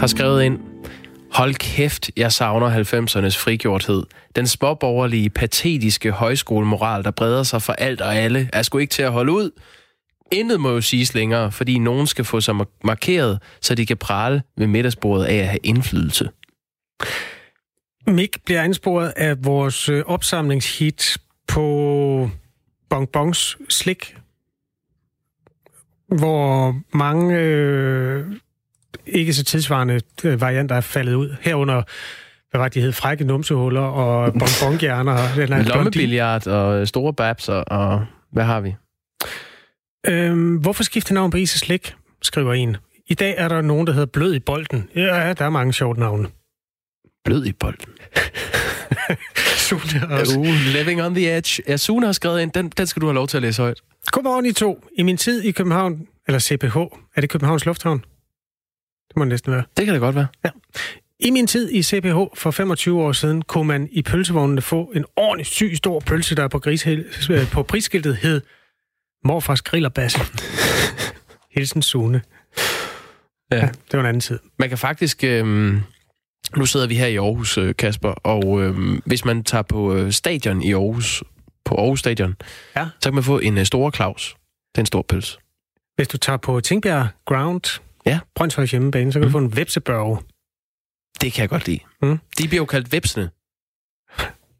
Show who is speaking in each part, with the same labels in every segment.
Speaker 1: har skrevet ind, Hold kæft, jeg savner 90'ernes frigjorthed. Den småborgerlige, patetiske højskolemoral, der breder sig for alt og alle, er sgu ikke til at holde ud. Intet må jo siges længere, fordi nogen skal få sig markeret, så de kan prale ved middagsbordet af at have indflydelse.
Speaker 2: Mik bliver ansporet af vores øh, opsamlingshit på bonbons slik, hvor mange øh, ikke så tilsvarende øh, varianter er faldet ud. Herunder, hvad var de hed, frække numsehuller og bonbonhjerner.
Speaker 1: Lommebilliard og store babs og, hvad har vi?
Speaker 2: Øhm, hvorfor skifte navn på is og slik, skriver en. I dag er der nogen, der hedder Blød i bolden. Ja, der er mange sjove navne.
Speaker 1: Blød i bolden. Sune også. Uh, living on the edge. Ja, Sune har skrevet ind. Den, den skal du have lov til at læse højt.
Speaker 2: Godmorgen I to. I min tid i København, eller CPH, er det Københavns Lufthavn? Det må det næsten være.
Speaker 1: Det kan det godt være.
Speaker 2: Ja. I min tid i CPH for 25 år siden, kunne man i pølsevognene få en ordentlig syg stor pølse, der på, gris- øh, på prisskiltet hed Morfars Grillerbasse. Hilsen Sune. Ja. ja. det var en anden tid.
Speaker 1: Man kan faktisk... Øh, nu sidder vi her i Aarhus, øh, Kasper, og øh, hvis man tager på øh, stadion i Aarhus, på Aarhus Stadion, ja. så kan man få en øh, stor Claus. Det er en stor pølse.
Speaker 2: Hvis du tager på Tingbjerg Ground, ja. Brøndshøjs hjemmebane, så kan mm. du få en vepsebørge.
Speaker 1: Det kan jeg godt lide. Mm. De bliver jo kaldt vepsene.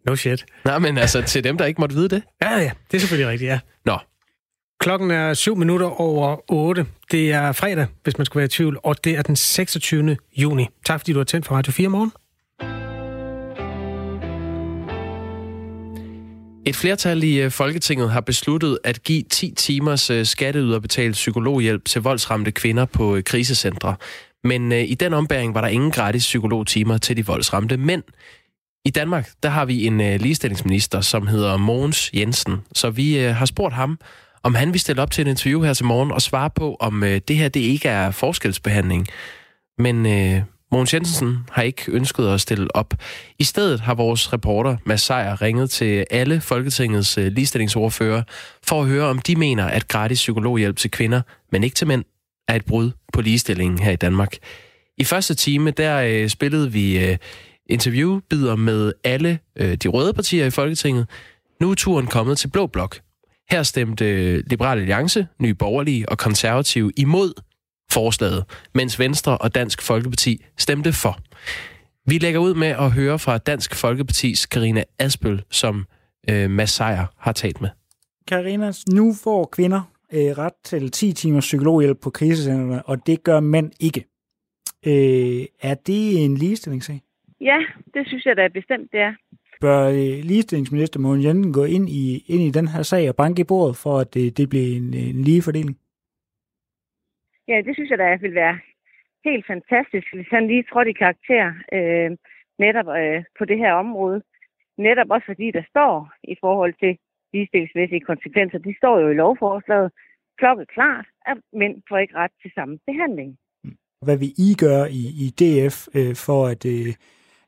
Speaker 2: No shit.
Speaker 1: Nej, men altså til dem, der ikke måtte vide det.
Speaker 2: Ja, ja. Det er selvfølgelig rigtigt, ja.
Speaker 1: Nå.
Speaker 2: Klokken er 7 minutter over 8. Det er fredag, hvis man skulle være i tvivl, og det er den 26. juni. Tak fordi du har tændt for Radio 4 morgen.
Speaker 1: Et flertal i øh, Folketinget har besluttet at give 10 timers øh, skatteyderbetalt psykologhjælp til voldsramte kvinder på øh, krisecentre. Men i den ombæring var der ingen gratis psykologtimer til de voldsramte mænd. I Danmark, der har vi en ligestillingsminister, som hedder Mogens Jensen. Så vi har spurgt ham, om han vil stille op til et interview her til morgen og svare på, om det her det ikke er forskelsbehandling. Men Mogens Jensen har ikke ønsket at stille op. I stedet har vores reporter Mads Seier ringet til alle Folketingets øh, ligestillingsordfører for at høre, om de mener, at gratis psykologhjælp til kvinder, men ikke til mænd, er et brud på ligestillingen her i Danmark. I første time, der øh, spillede vi øh, interviewbider med alle øh, de røde partier i Folketinget. Nu er turen kommet til Blå Blok. Her stemte øh, Liberale Alliance, Nye Borgerlige og Konservative imod forslaget, mens Venstre og Dansk Folkeparti stemte for. Vi lægger ud med at høre fra Dansk Folkepartis Karina Asbøl, som øh, Mads Sejer har talt med.
Speaker 3: Karina, nu får kvinder øh, ret til 10 timers psykologhjælp på krisecentrene, og det gør mænd ikke. Øh, er det en ligestillingssag?
Speaker 4: Ja, det synes jeg da bestemt, det er.
Speaker 3: Bør øh, ligestillingsminister Mogens Jensen gå ind i, ind i den her sag og banke i bordet, for at det, det bliver en, en lige fordeling?
Speaker 4: Ja, det synes jeg da vil være helt fantastisk, hvis han lige trådte i karakter øh, netop øh, på det her område. Netop også fordi der står i forhold til ligestillingsmæssige konsekvenser, de står jo i lovforslaget klokket klart, at mænd får ikke ret til samme behandling.
Speaker 3: Hvad vil I gøre i, i DF øh, for at, øh,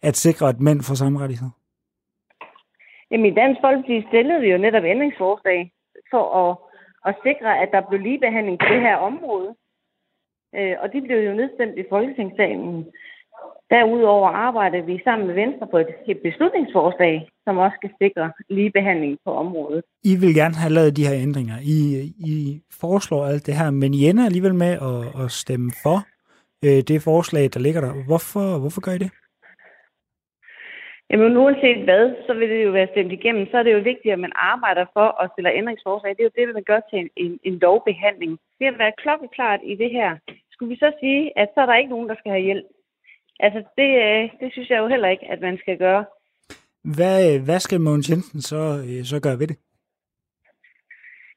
Speaker 3: at sikre, at mænd får samme rettigheder?
Speaker 4: Jamen i Dansk Folkeparti stillede vi jo netop ændringsforslag for at, at sikre, at der blev ligebehandling på det her område. Øh, og de blev jo nedstemt i Folketingssalen. Derudover arbejder vi sammen med Venstre på et beslutningsforslag, som også skal sikre ligebehandling på området.
Speaker 3: I vil gerne have lavet de her ændringer. I, I foreslår alt det her, men I ender alligevel med at, at stemme for øh, det forslag, der ligger der. Hvorfor, hvorfor gør I det?
Speaker 4: Jamen uanset hvad, så vil det jo være stemt igennem. Så er det jo vigtigt, at man arbejder for at stille ændringsforslag. Det er jo det, man gør til en, en, en lovbehandling. Det at være klokkeklart i det her. Skulle vi så sige, at så er der ikke nogen, der skal have hjælp? Altså, det, øh, det synes jeg jo heller ikke, at man skal gøre.
Speaker 3: Hvad, hvad skal Mogens Jensen så, øh, så gøre ved det?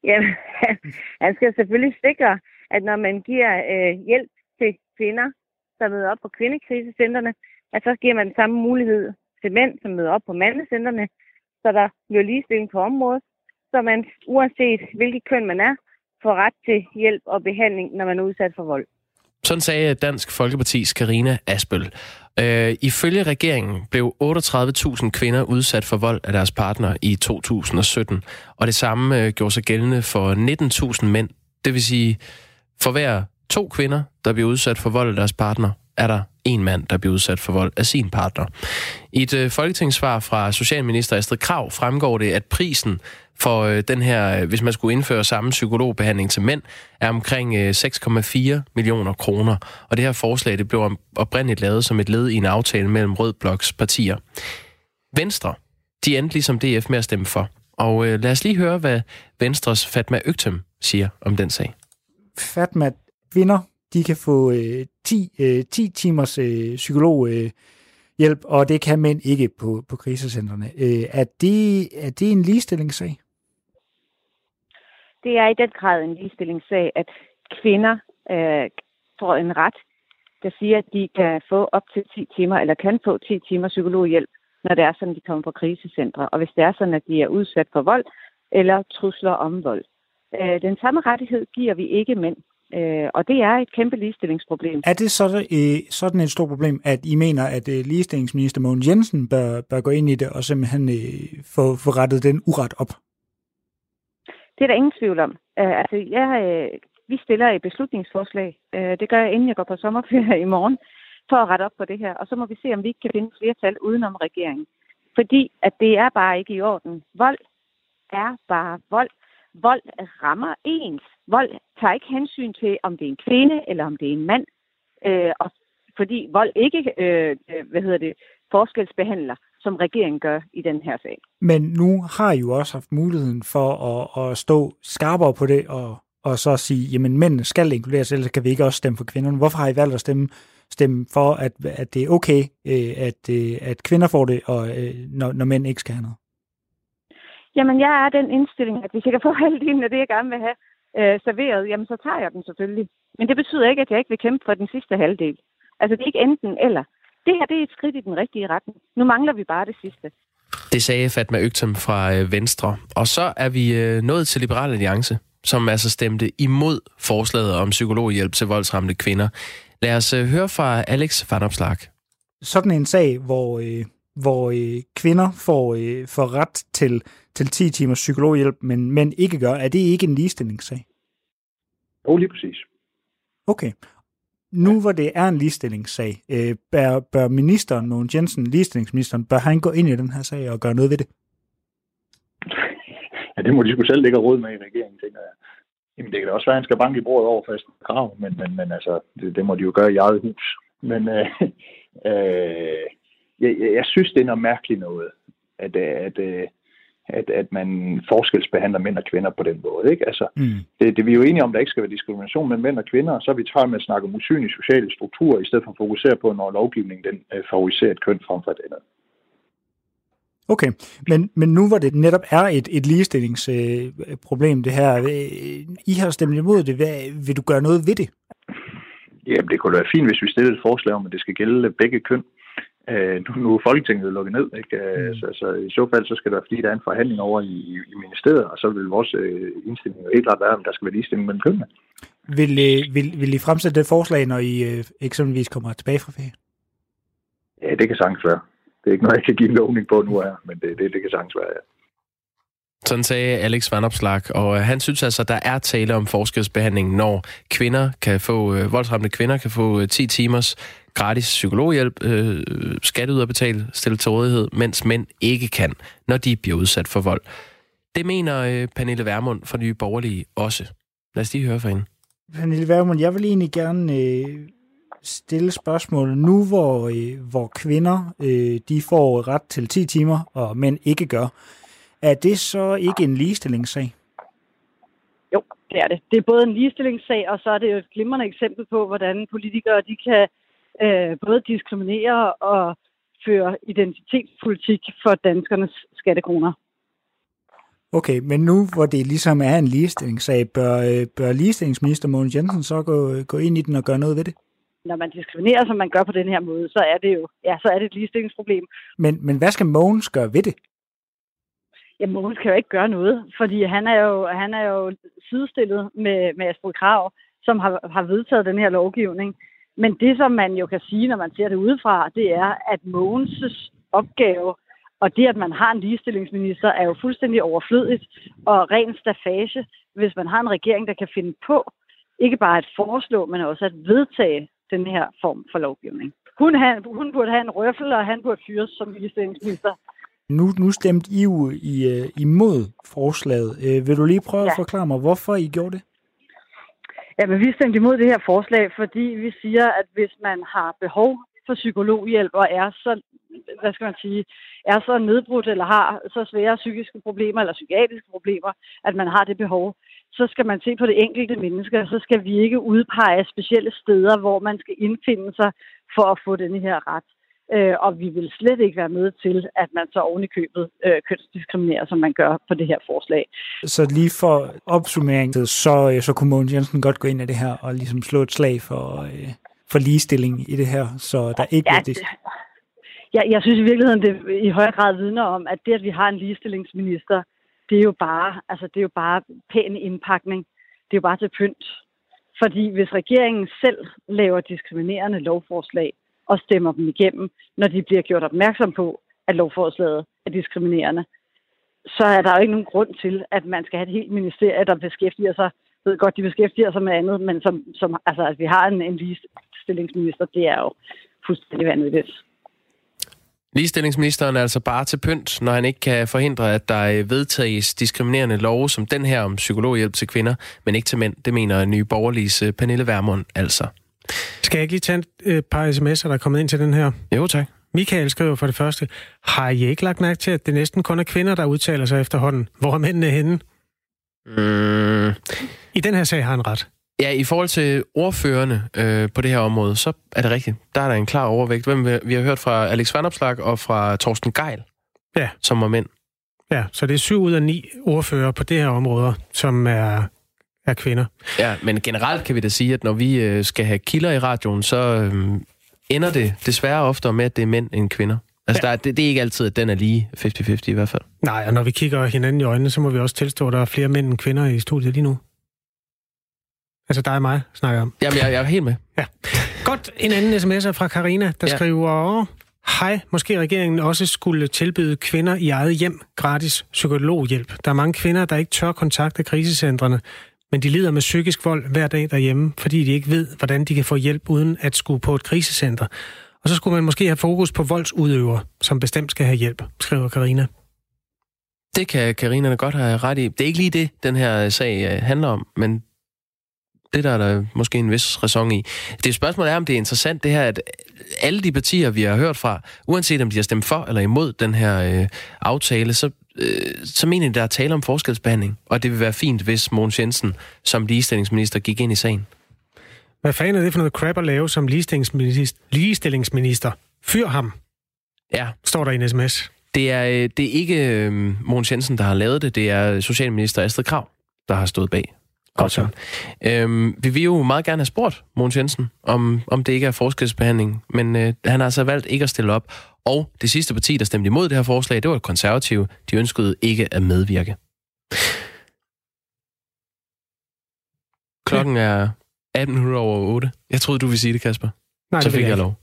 Speaker 4: Jamen, han skal selvfølgelig sikre, at når man giver øh, hjælp til kvinder, der møder op på kvindekrisecentrene, at så giver man samme mulighed til mænd, som møder op på mandecentrene, så der bliver ligestilling på området, så man uanset hvilket køn man er, får ret til hjælp og behandling, når man er udsat for vold.
Speaker 1: Sådan sagde Dansk Folkeparti's Karina Asbøl. Øh, ifølge regeringen blev 38.000 kvinder udsat for vold af deres partner i 2017, og det samme øh, gjorde sig gældende for 19.000 mænd. Det vil sige, for hver to kvinder, der bliver udsat for vold af deres partner, er der en mand, der bliver udsat for vold af sin partner. I et øh, folketingssvar fra Socialminister Astrid Krav fremgår det, at prisen for øh, den her, øh, hvis man skulle indføre samme psykologbehandling til mænd, er omkring øh, 6,4 millioner kroner. Og det her forslag det blev oprindeligt lavet som et led i en aftale mellem Rød Bloks partier. Venstre, de endte ligesom DF med at stemme for. Og øh, lad os lige høre, hvad Venstres Fatma Øgtem siger om den sag.
Speaker 3: Fatma, kvinder, de kan få øh, 10, øh, 10 timers øh, psykolog øh, hjælp, og det kan mænd ikke på, på krisecentrene. Øh, er, det, er det en ligestillingssag?
Speaker 4: Det er i den grad en ligestillingssag, at kvinder øh, får en ret, der siger, at de kan få op til 10 timer, eller kan få 10 timer psykologhjælp, når det er sådan, de kommer på krisecentre. Og hvis det er sådan, at de er udsat for vold eller trusler om vold. Øh, den samme rettighed giver vi ikke mænd. Øh, og det er et kæmpe ligestillingsproblem.
Speaker 3: Er det sådan, øh, sådan et stort problem, at I mener, at øh, ligestillingsminister Mogens Jensen bør, bør gå ind i det og simpelthen øh, få, få rettet den uret op?
Speaker 4: Det er der ingen tvivl om. Uh, altså, jeg, uh, vi stiller et beslutningsforslag. Det gør jeg, inden jeg går på sommerferie i morgen, for at rette op på det her. Og så må vi se, om vi ikke kan finde flertal udenom regeringen. Fordi at det er bare ikke i orden. Vold er bare vold. Vold rammer ens. Vold tager ikke hensyn til, om det er en kvinde eller om det er en mand. Uh, og fordi vold ikke, uh, hvad hedder det, forskelsbehandler som regeringen gør i den her sag.
Speaker 3: Men nu har I jo også haft muligheden for at, at stå skarpere på det, og, og så sige, jamen mænd skal inkluderes, ellers kan vi ikke også stemme for kvinderne. Hvorfor har I valgt at stemme, stemme for, at, at det er okay, øh, at, øh, at kvinder får det, og øh, når, når mænd ikke skal have noget?
Speaker 4: Jamen, jeg er den indstilling, at hvis jeg kan få halvdelen af det, jeg gerne vil have øh, serveret, jamen så tager jeg den selvfølgelig. Men det betyder ikke, at jeg ikke vil kæmpe for den sidste halvdel. Altså, det er ikke enten eller det her det er et skridt i den rigtige retning. Nu mangler vi bare det sidste.
Speaker 1: Det sagde Fatma Øgtem fra øh, Venstre. Og så er vi øh, nået til Liberal Alliance, som altså stemte imod forslaget om psykologhjælp til voldsramte kvinder. Lad os øh, høre fra Alex van Opslag.
Speaker 3: Sådan en sag, hvor, hvor kvinder får, får ret til, til 10 timers psykologhjælp, men mænd ikke gør, er det ikke en ligestillingssag?
Speaker 5: Jo, lige præcis.
Speaker 3: Okay nu hvor det er en ligestillingssag, øh, bør, bør ministeren, Mogens Jensen, ligestillingsministeren, bør han gå ind i den her sag og gøre noget ved det?
Speaker 5: Ja, det må de sgu selv lægge råd med i regeringen, tænker jeg. Jamen, det kan da også være, at han skal banke i bordet over fast krav, men, men, men altså, det, det må de jo gøre i eget hus. Men øh, øh, jeg, jeg synes, det er noget mærkeligt noget, at, at, at at, at man forskelsbehandler mænd og kvinder på den måde. Ikke? Altså, mm. det, det, vi er jo enige om, at der ikke skal være diskrimination mellem mænd og kvinder, og så er vi træt med at snakke om usynlige sociale strukturer, i stedet for at fokusere på, når lovgivningen den, øh, favoriserer et køn frem for et andet.
Speaker 3: Okay, men, men nu hvor det netop er et, et ligestillingsproblem, øh, det her, øh, I har stemt imod det, hvad, vil du gøre noget ved det?
Speaker 5: Jamen, det kunne være fint, hvis vi stillede et forslag om, at det skal gælde begge køn. Øh, nu, nu er Folketinget lukket ned, ikke? Øh, mm. så, så i så fald så skal der, fordi der er en forhandling over i, i ministeriet, og så vil vores øh, indstilling jo helt klart være, om der skal være ligestilling mellem kønnene.
Speaker 3: Vil, øh, vil, vil I fremsætte det forslag, når I øh, eksempelvis kommer tilbage fra ferie?
Speaker 5: Ja, det kan sagtens være. Det er ikke noget, jeg kan give en lovning på nu her, men det, det, det kan sagtens være, ja.
Speaker 1: Sådan sagde Alex Van Opslag, og øh, han synes altså, at der er tale om forskelsbehandling, når kvinder kan få, øh, voldsramte kvinder kan få øh, 10 timers gratis psykologhjælp, øh, skatteyderbetalt, stillet til rådighed, mens mænd ikke kan, når de bliver udsat for vold. Det mener øh, Pernille Vermund fra Nye Borgerlige også. Lad os lige høre fra hende.
Speaker 3: Pernille Vermund, jeg vil egentlig gerne øh, stille spørgsmål nu, hvor, øh, hvor kvinder øh, de får ret til 10 timer, og mænd ikke gør. Er det så ikke en ligestillingssag?
Speaker 6: Jo, det er det. Det er både en ligestillingssag, og så er det jo et glimrende eksempel på, hvordan politikere de kan øh, både diskriminere og føre identitetspolitik for danskernes skattekroner.
Speaker 3: Okay, men nu hvor det ligesom er en ligestillingssag, bør, øh, bør ligestillingsminister Mogens Jensen så gå, gå ind i den og gøre noget ved det?
Speaker 6: Når man diskriminerer, som man gør på den her måde, så er det jo ja, så er det et ligestillingsproblem.
Speaker 3: Men, men hvad skal Mogens gøre ved det?
Speaker 6: Ja, Mogens kan jo ikke gøre noget, fordi han er jo, han er jo sidestillet med, med Astrid Krav, som har, har vedtaget den her lovgivning. Men det, som man jo kan sige, når man ser det udefra, det er, at Mogens' opgave og det, at man har en ligestillingsminister, er jo fuldstændig overflødigt og ren stafage, hvis man har en regering, der kan finde på ikke bare at foreslå, men også at vedtage den her form for lovgivning. Hun, han, hun burde have en røffel, og han burde fyres som ligestillingsminister.
Speaker 3: Nu, nu stemte I jo i, uh, imod forslaget. Uh, vil du lige prøve ja. at forklare mig, hvorfor I gjorde det?
Speaker 6: Ja, men vi stemte imod det her forslag, fordi vi siger, at hvis man har behov for psykologhjælp og er så, hvad skal man sige, er så nedbrudt eller har så svære psykiske problemer eller psykiatriske problemer, at man har det behov, så skal man se på det enkelte menneske, og så skal vi ikke udpege specielle steder, hvor man skal indfinde sig for at få denne her ret. Øh, og vi vil slet ikke være med til, at man så oven i købet øh, kønsdiskriminerer, som man gør på det her forslag.
Speaker 3: Så lige for opsummering, så, øh, så kunne Mogens Jensen godt gå ind i det her og ligesom slå et slag for, øh, for ligestilling i det her, så der ikke
Speaker 6: ja,
Speaker 3: det...
Speaker 6: Jeg, jeg synes i virkeligheden, det i høj grad vidner om, at det, at vi har en ligestillingsminister, det er jo bare, altså, det er jo bare pæn indpakning. Det er jo bare til pynt. Fordi hvis regeringen selv laver diskriminerende lovforslag, og stemmer dem igennem, når de bliver gjort opmærksom på, at lovforslaget er diskriminerende, så er der jo ikke nogen grund til, at man skal have et helt ministerie, der beskæftiger sig, jeg ved godt, de beskæftiger sig med andet, men som, som altså, at vi har en, en ligestillingsminister, det er jo fuldstændig vanvittigt.
Speaker 1: Ligestillingsministeren er altså bare til pynt, når han ikke kan forhindre, at der vedtages diskriminerende love som den her om psykologhjælp til kvinder, men ikke til mænd. Det mener nye borgerlige Pernille Vermund altså.
Speaker 2: Skal jeg ikke lige tage et par sms'er, der er kommet ind til den her?
Speaker 1: Jo, tak.
Speaker 2: Michael skriver for det første, har I ikke lagt mærke til, at det næsten kun er kvinder, der udtaler sig efterhånden? Hvor er mændene henne? Mm. I den her sag har han ret.
Speaker 1: Ja, i forhold til ordførende øh, på det her område, så er det rigtigt. Der er der en klar overvægt. Hvem vi, vi har hørt fra Alex Vandopslag og fra Torsten Geil,
Speaker 2: ja.
Speaker 1: som var mænd.
Speaker 2: Ja, så det er syv ud af ni ordfører på det her område, som er er kvinder.
Speaker 1: Ja, men generelt kan vi da sige, at når vi øh, skal have kilder i radioen, så øh, ender det desværre ofte med, at det er mænd end kvinder. Altså, ja. der er, det, det er ikke altid, at den er lige 50-50 i hvert fald.
Speaker 2: Nej, og når vi kigger hinanden i øjnene, så må vi også tilstå, at der er flere mænd end kvinder i studiet lige nu. Altså dig og mig, snakker om.
Speaker 1: Jamen, jeg, jeg er helt med.
Speaker 2: Ja. Godt, en anden sms fra Karina, der ja. skriver... Hej, måske regeringen også skulle tilbyde kvinder i eget hjem gratis psykologhjælp. Der er mange kvinder, der ikke tør kontakte krisecentrene, men de lider med psykisk vold hver dag derhjemme, fordi de ikke ved, hvordan de kan få hjælp uden at skulle på et krisecenter. Og så skulle man måske have fokus på voldsudøvere, som bestemt skal have hjælp, skriver Karina.
Speaker 1: Det kan Karina godt have ret i. Det er ikke lige det, den her sag øh, handler om, men det der er der måske en vis ræson i. Det spørgsmål er, om det er interessant det her, at alle de partier, vi har hørt fra, uanset om de har stemt for eller imod den her øh, aftale, så øh, så mener jeg, der er tale om forskelsbehandling, og det vil være fint, hvis Mogens Jensen som ligestillingsminister gik ind i sagen.
Speaker 2: Hvad fanden er det for noget crap at lave som ligestillingsminister? ligestillingsminister? Fyr ham,
Speaker 1: ja.
Speaker 2: står der i en sms.
Speaker 1: Det er, øh, det er ikke øh, Mogens Jensen, der har lavet det. Det er Socialminister Astrid Krav, der har stået bag.
Speaker 2: Godt så.
Speaker 1: Øhm, vi vil jo meget gerne have spurgt Mogens Jensen, om, om det ikke er forskelsbehandling, men øh, han har altså valgt ikke at stille op. Og det sidste parti, der stemte imod det her forslag, det var konservative. De ønskede ikke at medvirke. Klokken er 18 minutter over 8. Jeg troede, du ville sige det, Kasper.
Speaker 2: Nej,
Speaker 1: Så fik jeg,
Speaker 2: jeg
Speaker 1: lov.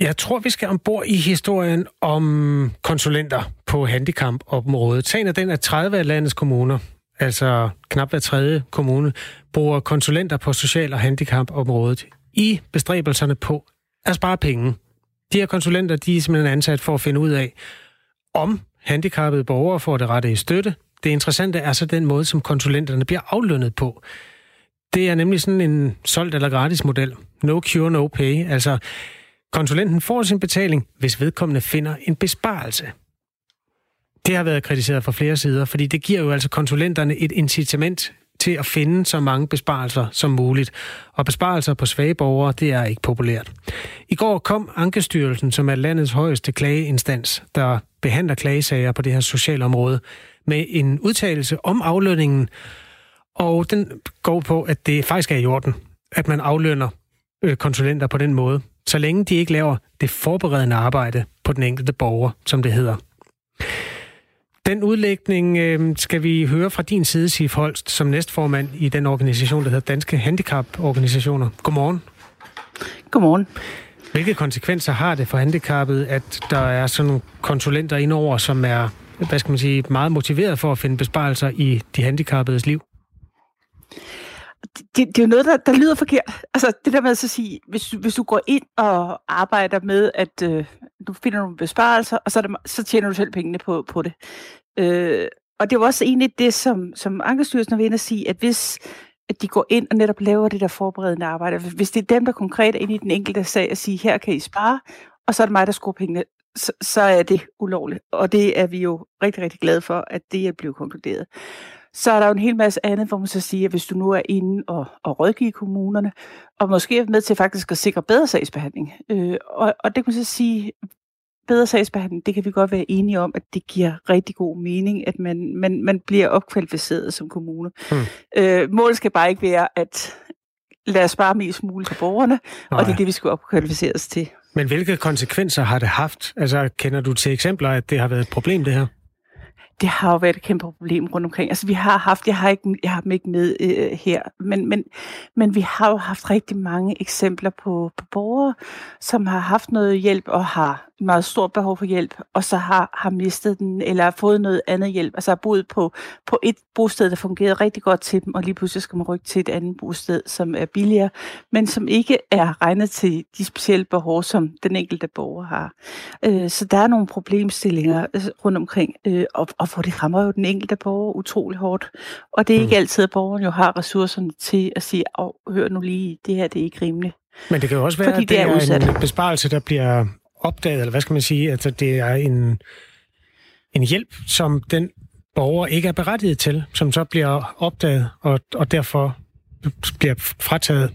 Speaker 2: Jeg tror, vi skal ombord i historien om konsulenter på handicapområdet. Sagen er den, at 30 af landets kommuner altså knap hver tredje kommune, bruger konsulenter på social- og handicapområdet i bestræbelserne på at spare penge. De her konsulenter, de er simpelthen ansat for at finde ud af, om handicappede borgere får det rette i støtte. Det interessante er så den måde, som konsulenterne bliver aflønnet på. Det er nemlig sådan en solgt eller gratis model. No cure, no pay. Altså, konsulenten får sin betaling, hvis vedkommende finder en besparelse. Det har været kritiseret fra flere sider, fordi det giver jo altså konsulenterne et incitament til at finde så mange besparelser som muligt. Og besparelser på svage borgere, det er ikke populært. I går kom Ankestyrelsen, som er landets højeste klageinstans, der behandler klagesager på det her sociale område, med en udtalelse om aflønningen. Og den går på, at det faktisk er i orden, at man aflønner øh, konsulenter på den måde, så længe de ikke laver det forberedende arbejde på den enkelte borger, som det hedder. Den udlægning øh, skal vi høre fra din side, Sif Holst, som næstformand i den organisation, der hedder Danske Handicaporganisationer. Godmorgen.
Speaker 7: Godmorgen.
Speaker 2: Hvilke konsekvenser har det for handicappede, at der er sådan nogle konsulenter indover, som er hvad skal man sige, meget motiveret for at finde besparelser i de handicappedes liv?
Speaker 7: Det, det er jo noget, der, der lyder forkert. Altså det der med at så sige, hvis, hvis du går ind og arbejder med, at øh, du finder nogle besparelser, og så, det, så tjener du selv pengene på, på det. Øh, og det er jo også egentlig det, som, som Ankestyrelsen er ved at sige, at hvis at de går ind og netop laver det der forberedende arbejde, hvis det er dem, der konkret er inde i den enkelte sag og sige, her kan I spare, og så er det mig, der skruer pengene, så, så er det ulovligt. Og det er vi jo rigtig, rigtig glade for, at det er blevet konkluderet. Så er der jo en hel masse andet, hvor man så siger, at hvis du nu er inde og, og rådgiver kommunerne, og måske er med til faktisk at sikre bedre sagsbehandling, øh, og, og det kan man så sige, bedre sagsbehandling, det kan vi godt være enige om, at det giver rigtig god mening, at man, man, man bliver opkvalificeret som kommune. Hmm. Øh, målet skal bare ikke være, at lad os spare mest muligt på borgerne, Nej. og det er det, vi skal opkvalificeres til.
Speaker 2: Men hvilke konsekvenser har det haft? Altså, kender du til eksempler, at det har været et problem, det her?
Speaker 7: Det har jo været et kæmpe problem rundt omkring. Altså vi har haft, jeg har, ikke, jeg har dem ikke med øh, her, men, men, men vi har jo haft rigtig mange eksempler på, på borgere, som har haft noget hjælp og har meget stort behov for hjælp, og så har, har mistet den, eller fået noget andet hjælp. Altså har boet på, på et bosted, der fungerede rigtig godt til dem, og lige pludselig skal man rykke til et andet bosted, som er billigere, men som ikke er regnet til de specielle behov, som den enkelte borger har. Øh, så der er nogle problemstillinger øh, rundt omkring, øh, og, og hvor det rammer jo den enkelte borger utrolig hårdt. Og det er ikke mm. altid, at borgeren jo har ressourcerne til at sige, åh, hør nu lige, det her det er ikke rimeligt.
Speaker 2: Men det kan jo også være, Fordi at det, det er, er en besparelse, der bliver opdaget, eller hvad skal man sige, at det er en, en hjælp, som den borger ikke er berettiget til, som så bliver opdaget, og, og derfor bliver frataget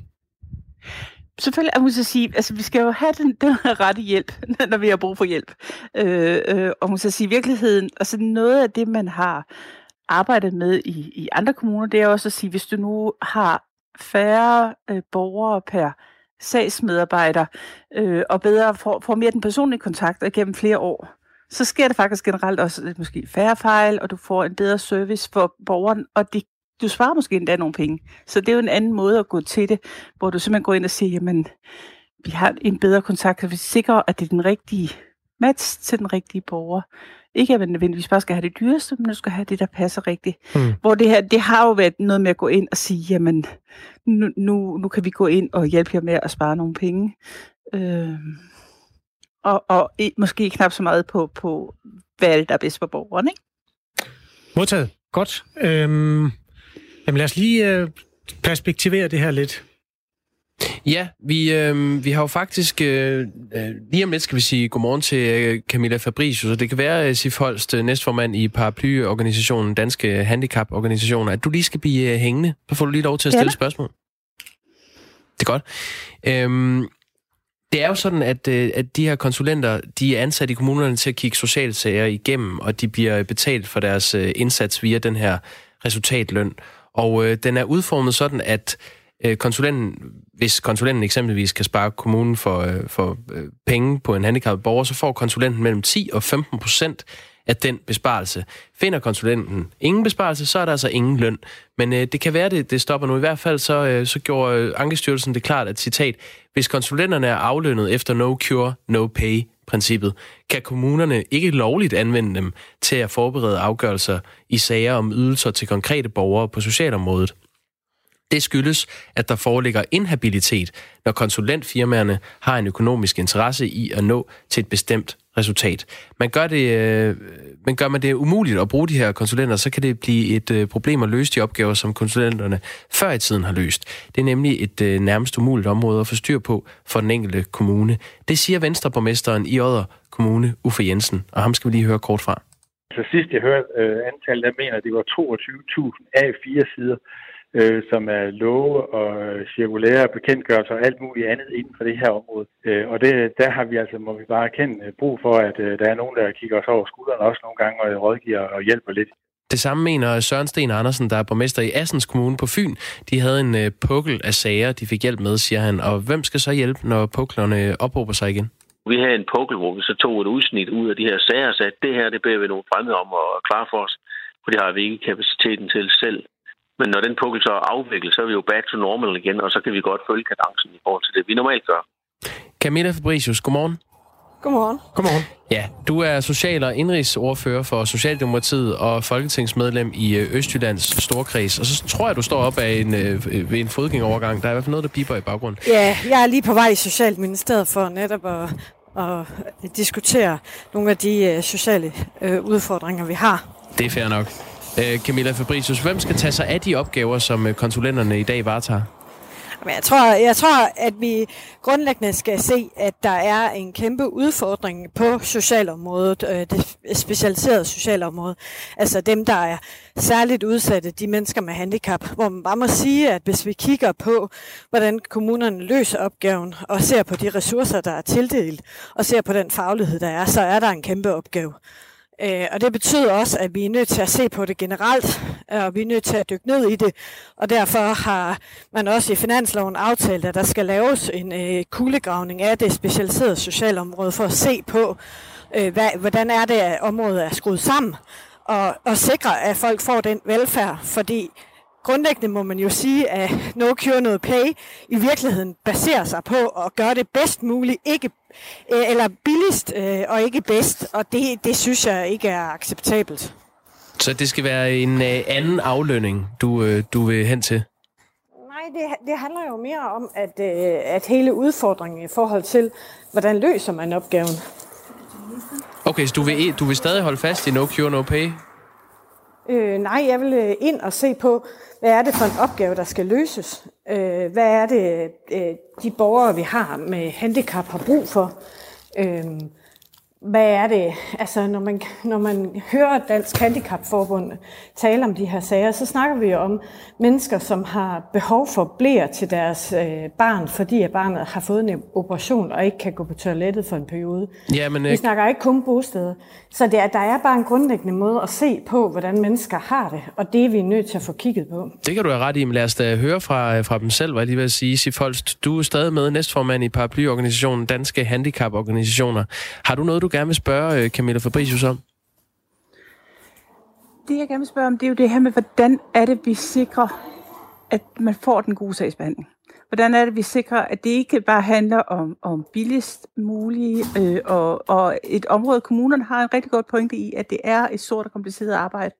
Speaker 7: selvfølgelig, jeg må sige, altså vi skal jo have den, den rette hjælp, når vi har brug for hjælp. Øh, øh, og må sige, virkeligheden, altså noget af det, man har arbejdet med i, i andre kommuner, det er også at sige, hvis du nu har færre øh, borgere per sagsmedarbejder, øh, og bedre får, får mere den personlige kontakt gennem flere år, så sker det faktisk generelt også lidt måske færre fejl, og du får en bedre service for borgeren, og det, du sparer måske endda nogle penge. Så det er jo en anden måde at gå til det, hvor du simpelthen går ind og siger, jamen, vi har en bedre kontakt, og vi sikrer, at det er den rigtige match til den rigtige borger. Ikke at man nødvendigvis bare skal have det dyreste, men du skal have det, der passer rigtigt. Mm. Hvor det her, det har jo været noget med at gå ind og sige, jamen, nu, nu, nu kan vi gå ind og hjælpe jer med at spare nogle penge. Øh, og, og måske knap så meget på, på hvad der er bedst for borgeren, ikke?
Speaker 2: Modtaget. Godt. Øhm, jamen lad os lige øh, perspektivere det her lidt.
Speaker 1: Ja, vi, øh, vi har jo faktisk... Øh, øh, lige om lidt skal vi sige godmorgen til øh, Camilla Fabricius, og det kan være, øh, Sif Holst, øh, næstformand i paraplyorganisationen Danske Handicaporganisationer, at du lige skal blive øh, hængende. Så får du lige lov til at stille ja. spørgsmål. Det er godt. Øhm, det er jo sådan, at, øh, at de her konsulenter, de er ansat i kommunerne til at kigge sociale sager igennem, og de bliver betalt for deres indsats via den her resultatløn. Og øh, den er udformet sådan, at øh, konsulenten, hvis konsulenten eksempelvis kan spare kommunen for, øh, for øh, penge på en handicappet borger, så får konsulenten mellem 10 og 15 procent af den besparelse. Finder konsulenten ingen besparelse, så er der altså ingen løn. Men øh, det kan være, det, det stopper nu. I hvert fald så, øh, så gjorde øh, Ankestyrelsen det klart, at citat, hvis konsulenterne er aflønnet efter no cure, no pay princippet, kan kommunerne ikke lovligt anvende dem til at forberede afgørelser i sager om ydelser til konkrete borgere på socialområdet. Det skyldes, at der foreligger inhabilitet, når konsulentfirmaerne har en økonomisk interesse i at nå til et bestemt resultat. Man gør, det, øh, men gør man det umuligt at bruge de her konsulenter, så kan det blive et øh, problem at løse de opgaver, som konsulenterne før i tiden har løst. Det er nemlig et øh, nærmest umuligt område at få styr på for den enkelte kommune. Det siger Venstreborgmesteren i Odder Kommune, Uffe Jensen, og ham skal vi lige høre kort fra.
Speaker 8: Så sidst jeg hørte øh, antallet, der mener, at det var 22.000 af fire sider øh, som er love og cirkulære bekendtgørelser og alt muligt andet inden for det her område. Øh, og det, der har vi altså, må vi bare erkende, øh, brug for, at øh, der er nogen, der kigger os over skuldrene også nogle gange og rådgiver og hjælper lidt.
Speaker 1: Det samme mener Søren Sten Andersen, der er borgmester i Assens Kommune på Fyn. De havde en øh, pukkel af sager, de fik hjælp med, siger han. Og hvem skal så hjælpe, når puklerne ophober sig igen?
Speaker 9: Vi havde en pukkel, hvor vi så tog et udsnit ud af de her sager og sagde, at det her, det beder vi nogle fremmede om at klare for os, for det har vi ikke kapaciteten til selv. Men når den pukkel så er afviklet, så er vi jo back to normal igen, og så kan vi godt følge kadencen i forhold til det, vi normalt gør.
Speaker 1: Camilla Fabricius, godmorgen.
Speaker 10: Godmorgen.
Speaker 2: Godmorgen.
Speaker 1: Ja, du er social- og indrigsordfører for Socialdemokratiet og folketingsmedlem i øh, Østjyllands Storkreds. Og så tror jeg, du står op af en, øh, ved en fodgængerovergang. Der er i hvert fald noget, der piper i baggrunden.
Speaker 10: Ja, jeg er lige på vej i Socialministeriet for netop at, at diskutere nogle af de øh, sociale øh, udfordringer, vi har.
Speaker 1: Det er fair nok. Øh, Camilla Fabricius, hvem skal tage sig af de opgaver, som øh, konsulenterne i dag varetager?
Speaker 10: Men jeg tror, jeg tror, at vi grundlæggende skal se, at der er en kæmpe udfordring på socialområdet, øh, det specialiserede socialområde. Altså dem, der er særligt udsatte, de mennesker med handicap, hvor man bare må sige, at hvis vi kigger på, hvordan kommunerne løser opgaven, og ser på de ressourcer, der er tildelt, og ser på den faglighed, der er, så er der en kæmpe opgave. Øh, og det betyder også, at vi er nødt til at se på det generelt, og vi er nødt til at dykke ned i det. Og derfor har man også i finansloven aftalt, at der skal laves en øh, kuglegravning af det specialiserede socialområde for at se på, øh, hvad, hvordan er det, at området er skruet sammen, og, og sikre, at folk får den velfærd, fordi grundlæggende må man jo sige, at no cure, no pay i virkeligheden baserer sig på at gøre det bedst muligt, ikke øh, eller billigst øh, og ikke bedst, og det, det synes jeg ikke er acceptabelt.
Speaker 1: Så det skal være en øh, anden aflønning, du, øh, du vil hen til?
Speaker 10: Nej, det, det handler jo mere om, at, øh, at hele udfordringen i forhold til, hvordan løser man opgaven.
Speaker 1: Okay, så du vil, du vil stadig holde fast i no cure, no pay?
Speaker 10: Øh, nej, jeg vil ind og se på, hvad er det for en opgave, der skal løses? Øh, hvad er det, øh, de borgere, vi har med handicap, har brug for? Øh, hvad er det, altså når man, når man hører Dansk Handicapforbund tale om de her sager, så snakker vi jo om mennesker, som har behov for blære til deres øh, barn, fordi at barnet har fået en operation og ikke kan gå på toilettet for en periode.
Speaker 1: Ja, men,
Speaker 10: vi
Speaker 1: øh,
Speaker 10: snakker ikke kun bosteder. Så det er, der er bare en grundlæggende måde at se på, hvordan mennesker har det, og det er vi nødt til at få kigget på.
Speaker 1: Det kan du have ret i, men lad os da høre fra, fra dem selv, hvad jeg lige vil sige. Sif Holst, du er stadig med næstformand i paraplyorganisationen Danske Handicaporganisationer. Har du noget, du gerne vil spørge øh, Camilla Fabricius om?
Speaker 7: Det, jeg gerne vil spørge om, det er jo det her med, hvordan er det, vi sikrer, at man får den gode sagsbehandling? Hvordan er det, vi sikrer, at det ikke bare handler om, om billigst mulige, øh, og, og et område, kommunerne har en rigtig godt pointe i, at det er et stort og kompliceret arbejde.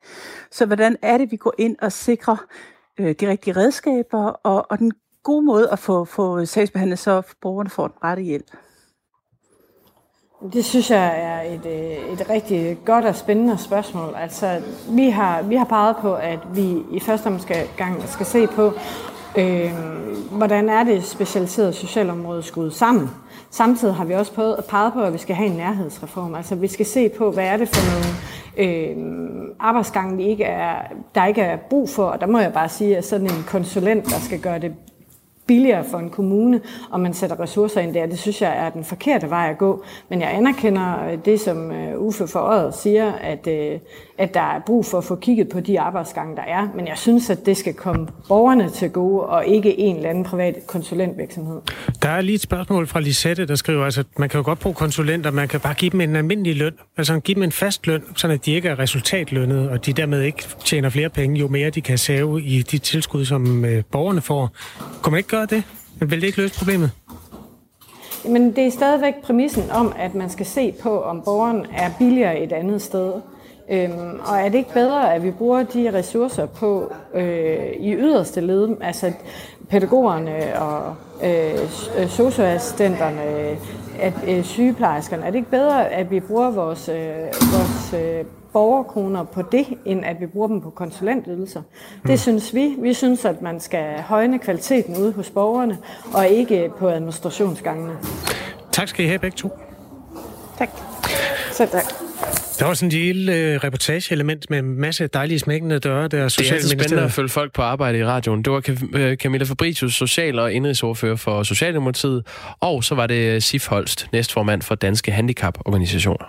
Speaker 7: Så hvordan er det, vi går ind og sikrer øh, de rigtige redskaber, og, og den gode måde at få, få sagsbehandlet, så borgerne får den rette hjælp?
Speaker 10: Det synes jeg er et, øh, et rigtig godt og spændende spørgsmål. Altså, vi har, vi har peget på, at vi i første omgang skal se på, øh, hvordan er det specialiserede socialområde skudt sammen. Samtidig har vi også peget på, at vi skal have en nærhedsreform. Altså vi skal se på, hvad er det for nogle øh, arbejdsgange, vi ikke er, der ikke er brug for. Og der må jeg bare sige, at sådan en konsulent, der skal gøre det billigere for en kommune, og man sætter ressourcer ind der. Det synes jeg er den forkerte vej at gå. Men jeg anerkender øh, det, som øh, Uffe for siger, at, øh, at der er brug for at få kigget på de arbejdsgange, der er. Men jeg synes, at det skal komme borgerne til gode, og ikke en eller anden privat konsulentvirksomhed.
Speaker 2: Der er lige et spørgsmål fra Lisette, der skriver, altså, at man kan jo godt bruge konsulenter, man kan bare give dem en almindelig løn. Altså give dem en fast løn, så de ikke er resultatlønnet, og de dermed ikke tjener flere penge, jo mere de kan save i de tilskud, som øh, borgerne får. Kunne man ikke gøre det? Vil det ikke løse problemet?
Speaker 10: Men det er stadigvæk præmissen om, at man skal se på, om borgeren er billigere et andet sted. Øhm, og er det ikke bedre, at vi bruger de ressourcer på øh, i yderste led, altså pædagogerne og øh, socioassistenterne, at øh, sygeplejerskerne, er det ikke bedre, at vi bruger vores, øh, vores øh, borgerkroner på det, end at vi bruger dem på konsulentydelser. Det synes vi. Vi synes, at man skal højne kvaliteten ude hos borgerne, og ikke på administrationsgangene.
Speaker 2: Tak skal I have begge to.
Speaker 10: Tak. Så tak.
Speaker 2: Der var sådan en lille øh, reportageelement med en masse dejlige smækkende døre, der
Speaker 1: Det er spændende at følge folk på arbejde i radioen. Det var øh, Camilla Fabricius, social- og indrigsordfører for Socialdemokratiet, og så var det Sif Holst, næstformand for Danske Handicaporganisationer.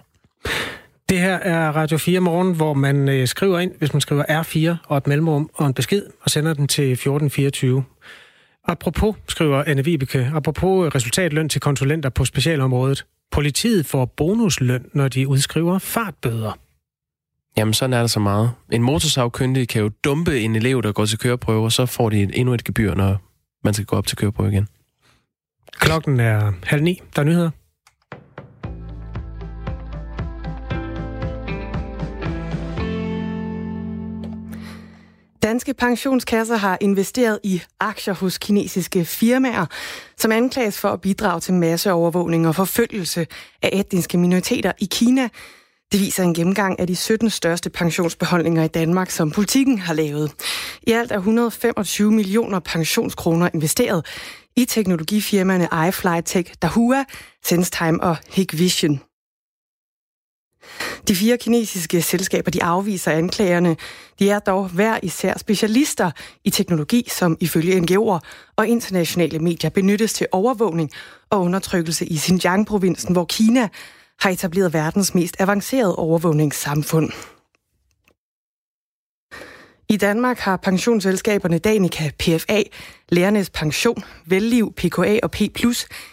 Speaker 2: Det her er Radio 4 morgen, hvor man øh, skriver ind, hvis man skriver R4 og et mellemrum og en besked, og sender den til 1424. Apropos, skriver Anne Vibeke, apropos resultatløn til konsulenter på specialområdet. Politiet får bonusløn, når de udskriver fartbøder.
Speaker 1: Jamen, sådan er der så meget. En motorsavkyndig kan jo dumpe en elev, der går til køreprøve, og så får de endnu et gebyr, når man skal gå op til køreprøve igen.
Speaker 2: Klokken er halv ni. Der er nyheder.
Speaker 11: Danske pensionskasser har investeret i aktier hos kinesiske firmaer, som anklages for at bidrage til masseovervågning og forfølgelse af etniske minoriteter i Kina. Det viser en gennemgang af de 17 største pensionsbeholdninger i Danmark, som politikken har lavet. I alt er 125 millioner pensionskroner investeret i teknologifirmaerne iFlyTech, Dahua, SenseTime og Hikvision. De fire kinesiske selskaber de afviser anklagerne. De er dog hver især specialister i teknologi, som ifølge NGO'er og internationale medier benyttes til overvågning og undertrykkelse i Xinjiang-provinsen, hvor Kina har etableret verdens mest avancerede overvågningssamfund. I Danmark har pensionsselskaberne Danica, PFA, Lærernes Pension, Velliv, PKA og P+,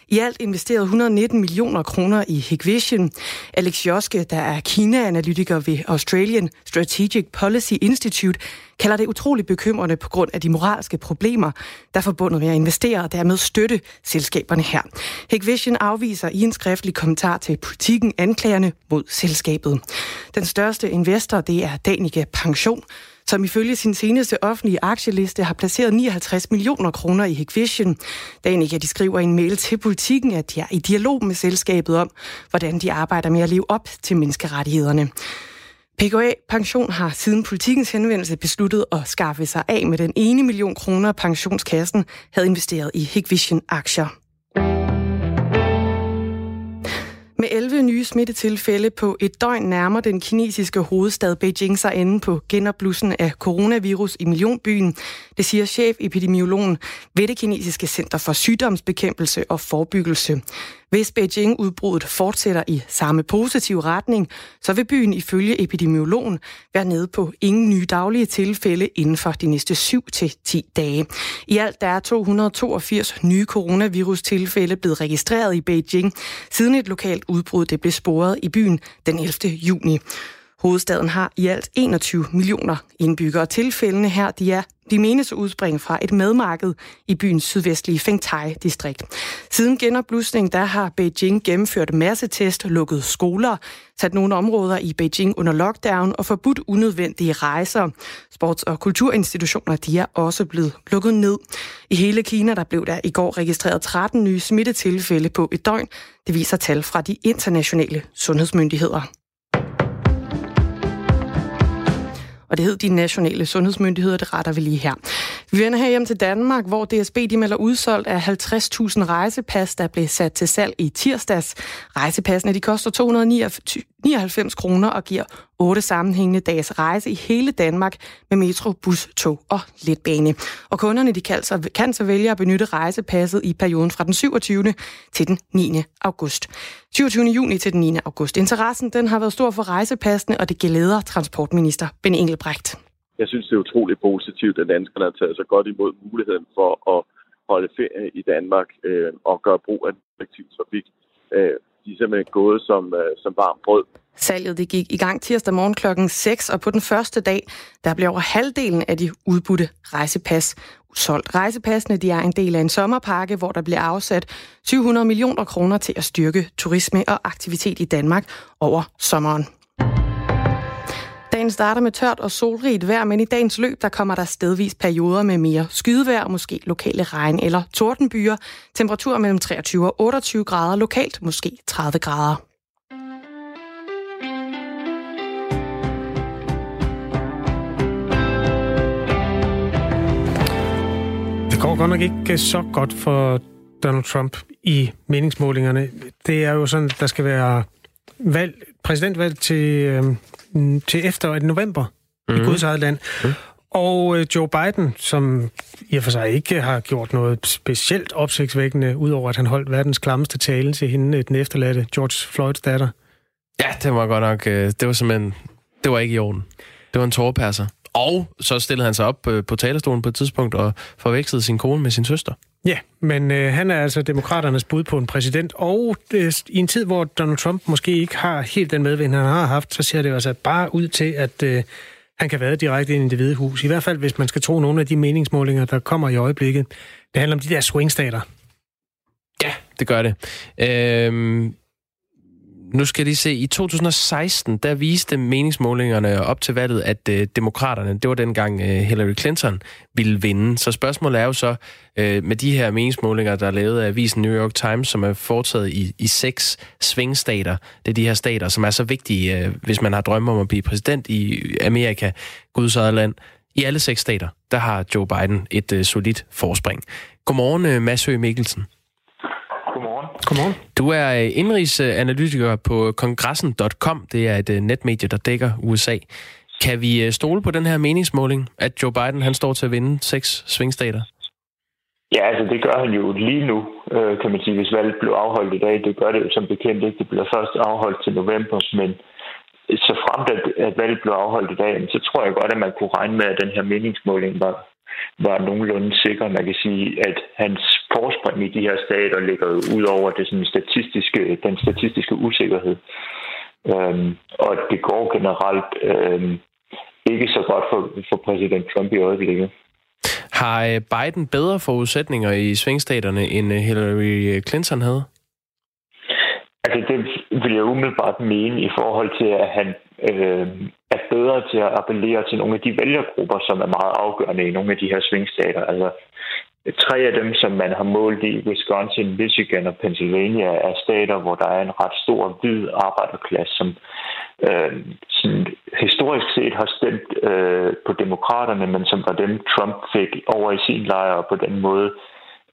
Speaker 11: i alt investeret 119 millioner kroner i Hikvision. Alex Joske, der er Kina-analytiker ved Australian Strategic Policy Institute, kalder det utroligt bekymrende på grund af de moralske problemer, der er forbundet med at investere og dermed støtte selskaberne her. Hikvision afviser i en skriftlig kommentar til politikken anklagerne mod selskabet. Den største investor, det er Danica Pension, som ifølge sin seneste offentlige aktieliste har placeret 59 millioner kroner i Hikvision. Danica de skriver i en mail til politikken, at de er i dialog med selskabet om, hvordan de arbejder med at leve op til menneskerettighederne. PKA Pension har siden politikens henvendelse besluttet at skaffe sig af med den ene million kroner, pensionskassen havde investeret i Hikvision-aktier. Med 11 nye smittetilfælde på et døgn nærmer den kinesiske hovedstad Beijing sig enden på genopblussen af coronavirus i millionbyen. Det siger chef-epidemiologen ved det kinesiske Center for Sygdomsbekæmpelse og Forebyggelse. Hvis Beijing-udbruddet fortsætter i samme positive retning, så vil byen ifølge epidemiologen være nede på ingen nye daglige tilfælde inden for de næste 7-10 dage. I alt der er 282 nye coronavirus-tilfælde blevet registreret i Beijing, siden et lokalt udbrud det blev sporet i byen den 11. juni. Hovedstaden har i alt 21 millioner indbyggere. Tilfældene her, de er de menes at udspringe fra et madmarked i byens sydvestlige Fengtai-distrikt. Siden genopblusningen, der har Beijing gennemført massetest, lukket skoler, sat nogle områder i Beijing under lockdown og forbudt unødvendige rejser. Sports- og kulturinstitutioner, de er også blevet lukket ned. I hele Kina, der blev der i går registreret 13 nye smittetilfælde på et døgn. Det viser tal fra de internationale sundhedsmyndigheder. Og det hed de nationale sundhedsmyndigheder, det retter vi lige her. Vi vender her hjem til Danmark, hvor DSB de melder udsolgt af 50.000 rejsepas, der blev sat til salg i tirsdags. Rejsepassene de koster 99 kroner og giver otte sammenhængende dages rejse i hele Danmark med metro, bus, tog og letbane. Og kunderne de kan, så, kan så vælge at benytte rejsepasset i perioden fra den 27. til den 9. august. 27. juni til den 9. august. Interessen den har været stor for rejsepassene, og det glæder transportminister Ben Engelbrecht.
Speaker 12: Jeg synes, det er utroligt positivt, at danskerne har taget så godt imod muligheden for at holde ferie i Danmark øh, og gøre brug af kollektiv trafik. Øh, de er simpelthen gået som, øh, som varm brød.
Speaker 11: Salget det gik i gang tirsdag morgen klokken 6, og på den første dag, der blev over halvdelen af de udbudte rejsepas solgt. Rejsepassene de er en del af en sommerpakke, hvor der bliver afsat 700 millioner kroner til at styrke turisme og aktivitet i Danmark over sommeren. Dagen starter med tørt og solrigt vejr, men i dagens løb der kommer der stedvis perioder med mere skydevejr, måske lokale regn- eller tordenbyer. Temperaturer mellem 23 og 28 grader, lokalt måske 30 grader.
Speaker 2: Det går godt nok ikke så godt for Donald Trump i meningsmålingerne. Det er jo sådan, at der skal være valg, præsidentvalg til, øh, til efter november mm. i mhm. Guds eget land. Mm. Og øh, Joe Biden, som i og for sig ikke har gjort noget specielt opsigtsvækkende, udover at han holdt verdens klammeste tale til hende, den efterladte George Floyds datter.
Speaker 1: Ja, det var godt nok, øh, det var simpelthen, det var ikke i orden. Det var en tårpasser. Og så stillede han sig op øh, på talerstolen på et tidspunkt og forvekslede sin kone med sin søster.
Speaker 2: Ja, men øh, han er altså demokraternes bud på en præsident, og øh, i en tid, hvor Donald Trump måske ikke har helt den medvind, han har haft, så ser det altså bare ud til, at øh, han kan være direkte ind i det hvide hus. I hvert fald, hvis man skal tro nogle af de meningsmålinger, der kommer i øjeblikket. Det handler om de der swingstater.
Speaker 1: Ja, det gør det. Øhm, nu skal de se, i 2016, der viste meningsmålingerne op til valget, at øh, demokraterne, det var dengang øh, Hillary Clinton, ville vinde. Så spørgsmålet er jo så, øh, med de her meningsmålinger, der er lavet af avisen New York Times, som er foretaget i, i seks svingstater. Det er de her stater, som er så vigtige, øh, hvis man har drømme om at blive præsident i Amerika, Guds eget land. I alle seks stater, der har Joe Biden et øh, solidt forspring. Godmorgen, øh, Mads Høgh Mikkelsen.
Speaker 13: Godmorgen.
Speaker 2: Godmorgen.
Speaker 1: Du er øh, indrigsanalytiker på kongressen.com. Det er et øh, netmedie, der dækker USA. Kan vi øh, stole på den her meningsmåling, at Joe Biden han står til at vinde seks svingstater?
Speaker 13: Ja, altså det gør han jo lige nu, øh, kan man sige, hvis valget blev afholdt i dag. Det gør det jo som bekendt ikke. Det bliver først afholdt til november, men så fremt at, at valget blev afholdt i dag, så tror jeg godt, at man kunne regne med, at den her meningsmåling var, var nogenlunde sikker. Man kan sige, at hans forspring i de her stater ligger ud over det sådan statistiske, den statistiske usikkerhed. Øhm, og det går generelt øhm, ikke så godt for, for præsident Trump i øjeblikket.
Speaker 1: Har øh, Biden bedre forudsætninger i svingstaterne, end øh, Hillary Clinton havde?
Speaker 13: Altså, det vil jeg umiddelbart mene i forhold til, at han øh, bedre til at appellere til nogle af de vælgergrupper, som er meget afgørende i nogle af de her svingstater. Altså, tre af dem, som man har målt i Wisconsin, Michigan og Pennsylvania, er stater, hvor der er en ret stor hvid arbejderklasse, som øh, sådan, historisk set har stemt øh, på demokraterne, men som var dem, Trump fik over i sin lejr, og på den måde,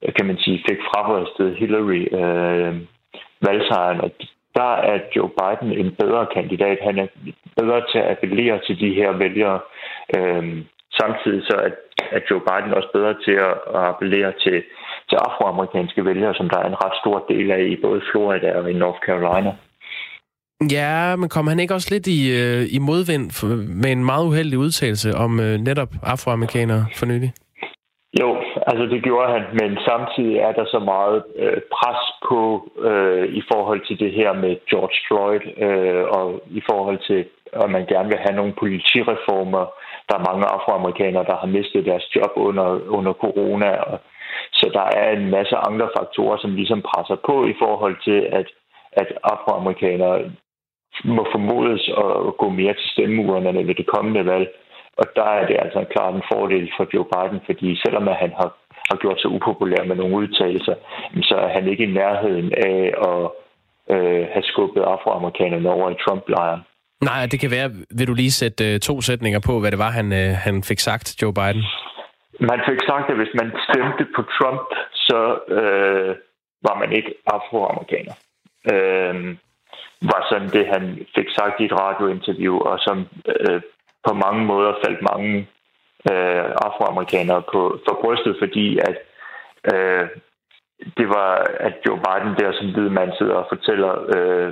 Speaker 13: øh, kan man sige, fik frarøstet Hillary øh, valgsejren. Og der er Joe Biden en bedre kandidat. Han er bedre til at appellere til de her vælgere. Øh, samtidig så er, er Joe Biden også bedre til at, at appellere til, til afroamerikanske vælgere, som der er en ret stor del af i både Florida og i North Carolina.
Speaker 1: Ja, men kom han ikke også lidt i, øh, i modvind med en meget uheldig udtalelse om øh, netop afroamerikanere for nylig?
Speaker 13: Jo, altså det gjorde han, men samtidig er der så meget øh, pres på øh, i forhold til det her med George Floyd, øh, og i forhold til, at man gerne vil have nogle politireformer. Der er mange afroamerikanere, der har mistet deres job under, under corona, og, så der er en masse andre faktorer, som ligesom presser på i forhold til, at, at afroamerikanere må formodes at gå mere til stemmeurnerne ved det kommende valg. Og der er det altså klart en fordel for Joe Biden, fordi selvom han har, har gjort sig upopulær med nogle udtalelser, så er han ikke i nærheden af at øh, have skubbet afroamerikanerne over i Trump-lejren.
Speaker 1: Nej, det kan være. Vil du lige sætte øh, to sætninger på, hvad det var, han, øh, han fik sagt, Joe Biden?
Speaker 13: Man fik sagt, at hvis man stemte på Trump, så øh, var man ikke afroamerikaner. Øh, var sådan det, han fik sagt i et radiointerview, og som øh, på mange måder faldt mange øh, afroamerikanere på, for brystet, fordi at øh, det var, at Joe Biden der som hvid mand sidder og fortæller, øh,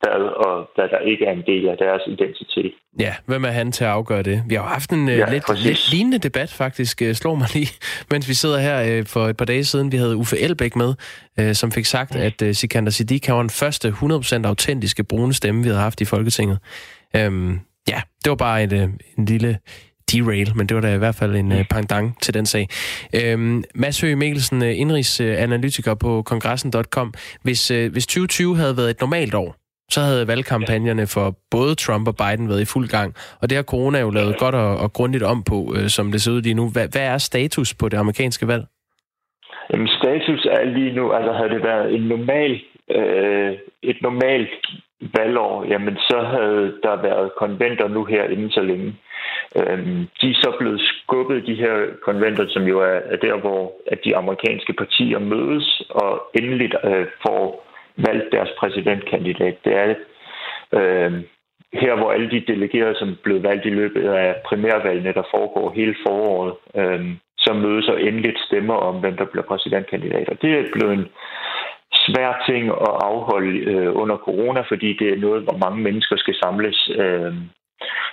Speaker 13: hvad og hvad der ikke er en del af deres identitet.
Speaker 1: Ja, hvem er han til at afgøre det? Vi har jo haft en øh, ja, lidt, lidt lignende debat faktisk, øh, slår mig lige, mens vi sidder her øh, for et par dage siden. Vi havde Uffe Elbæk med, øh, som fik sagt, mm. at øh, Sikander Siddiq var den første 100% autentiske brune stemme, vi havde haft i Folketinget. Øhm, ja, det var bare et, øh, en lille derail, men det var da i hvert fald en uh, pangdang til den sag. Øhm, Mads Høgh Mikkelsen, øh, indrigsanalytiker på kongressen.com. Hvis, øh, hvis 2020 havde været et normalt år, så havde valgkampagnerne for både Trump og Biden været i fuld gang. Og det har corona jo lavet godt og, og grundigt om på, øh, som det ser ud lige nu. Hvad, hvad er status på det amerikanske valg?
Speaker 13: Jamen, status er lige nu, altså havde det været en normal, øh, et normalt valgår, jamen så havde der været konventer nu her inden så længe. Øhm, de er så blevet skubbet, de her konventer, som jo er, er der, hvor at de amerikanske partier mødes og endeligt øh, får valgt deres præsidentkandidat. Det er øh, her, hvor alle de delegerede, som blev valgt i løbet af primærvalgene, der foregår hele foråret, øh, så mødes og endeligt stemmer om, hvem der bliver præsidentkandidater. Det er blevet en svær ting at afholde øh, under corona, fordi det er noget, hvor mange mennesker skal samles. Øh,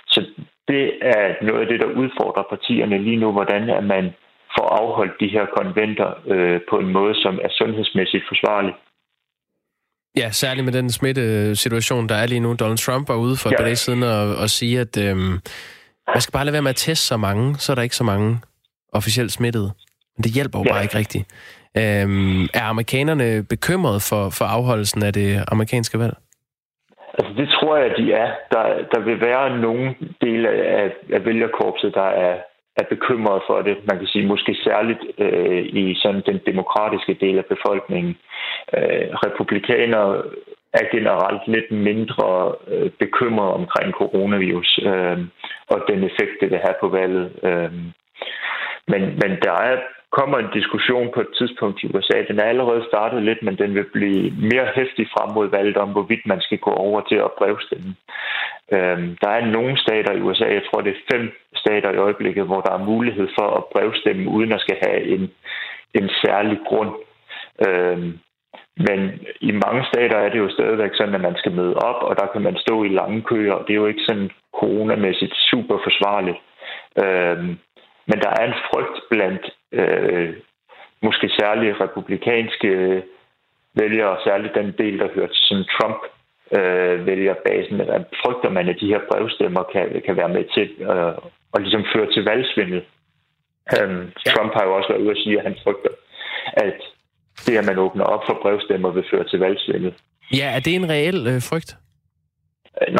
Speaker 13: så det er noget af det, der udfordrer partierne lige nu, hvordan at man får afholdt de her konventer øh, på en måde, som er sundhedsmæssigt forsvarlig.
Speaker 1: Ja, særligt med den smittesituation, der er lige nu. Donald Trump var ude for et ja. par dage siden og, og sige, at øh, man skal bare lade være med at teste så mange, så er der ikke så mange officielt smittede. Men det hjælper jo ja. bare ikke rigtigt. Øh, er amerikanerne bekymrede for, for afholdelsen af det amerikanske valg?
Speaker 13: Altså, det tror jeg, de er. Der, der vil være nogle dele af, af vælgerkorpset, der er, er bekymrede for det. Man kan sige måske særligt øh, i sådan den demokratiske del af befolkningen. Øh, republikanere er generelt lidt mindre øh, bekymret omkring coronavirus øh, og den effekt, det vil have på valget. Øh. Men, men der er kommer en diskussion på et tidspunkt i USA. Den er allerede startet lidt, men den vil blive mere hæftig frem mod valget om, hvorvidt man skal gå over til at brevstemme. Øhm, der er nogle stater i USA, jeg tror det er fem stater i øjeblikket, hvor der er mulighed for at brevstemme, uden at skal have en, en særlig grund. Øhm, men i mange stater er det jo stadigvæk sådan, at man skal møde op, og der kan man stå i lange køer, og det er jo ikke sådan coronamæssigt super forsvarligt. Øhm, men der er en frygt blandt øh, måske særligt republikanske vælgere, og særligt den del, der hører til sådan Trump øh, vælgerbasen, at frygter man, at de her brevstemmer kan, kan være med til øh, at ligesom føre til valgsvindel. Um, Trump har jo også været ude at sige, at han frygter, at det, at man åbner op for brevstemmer, vil føre til valgsvindel.
Speaker 1: Ja, er det en reel øh, frygt?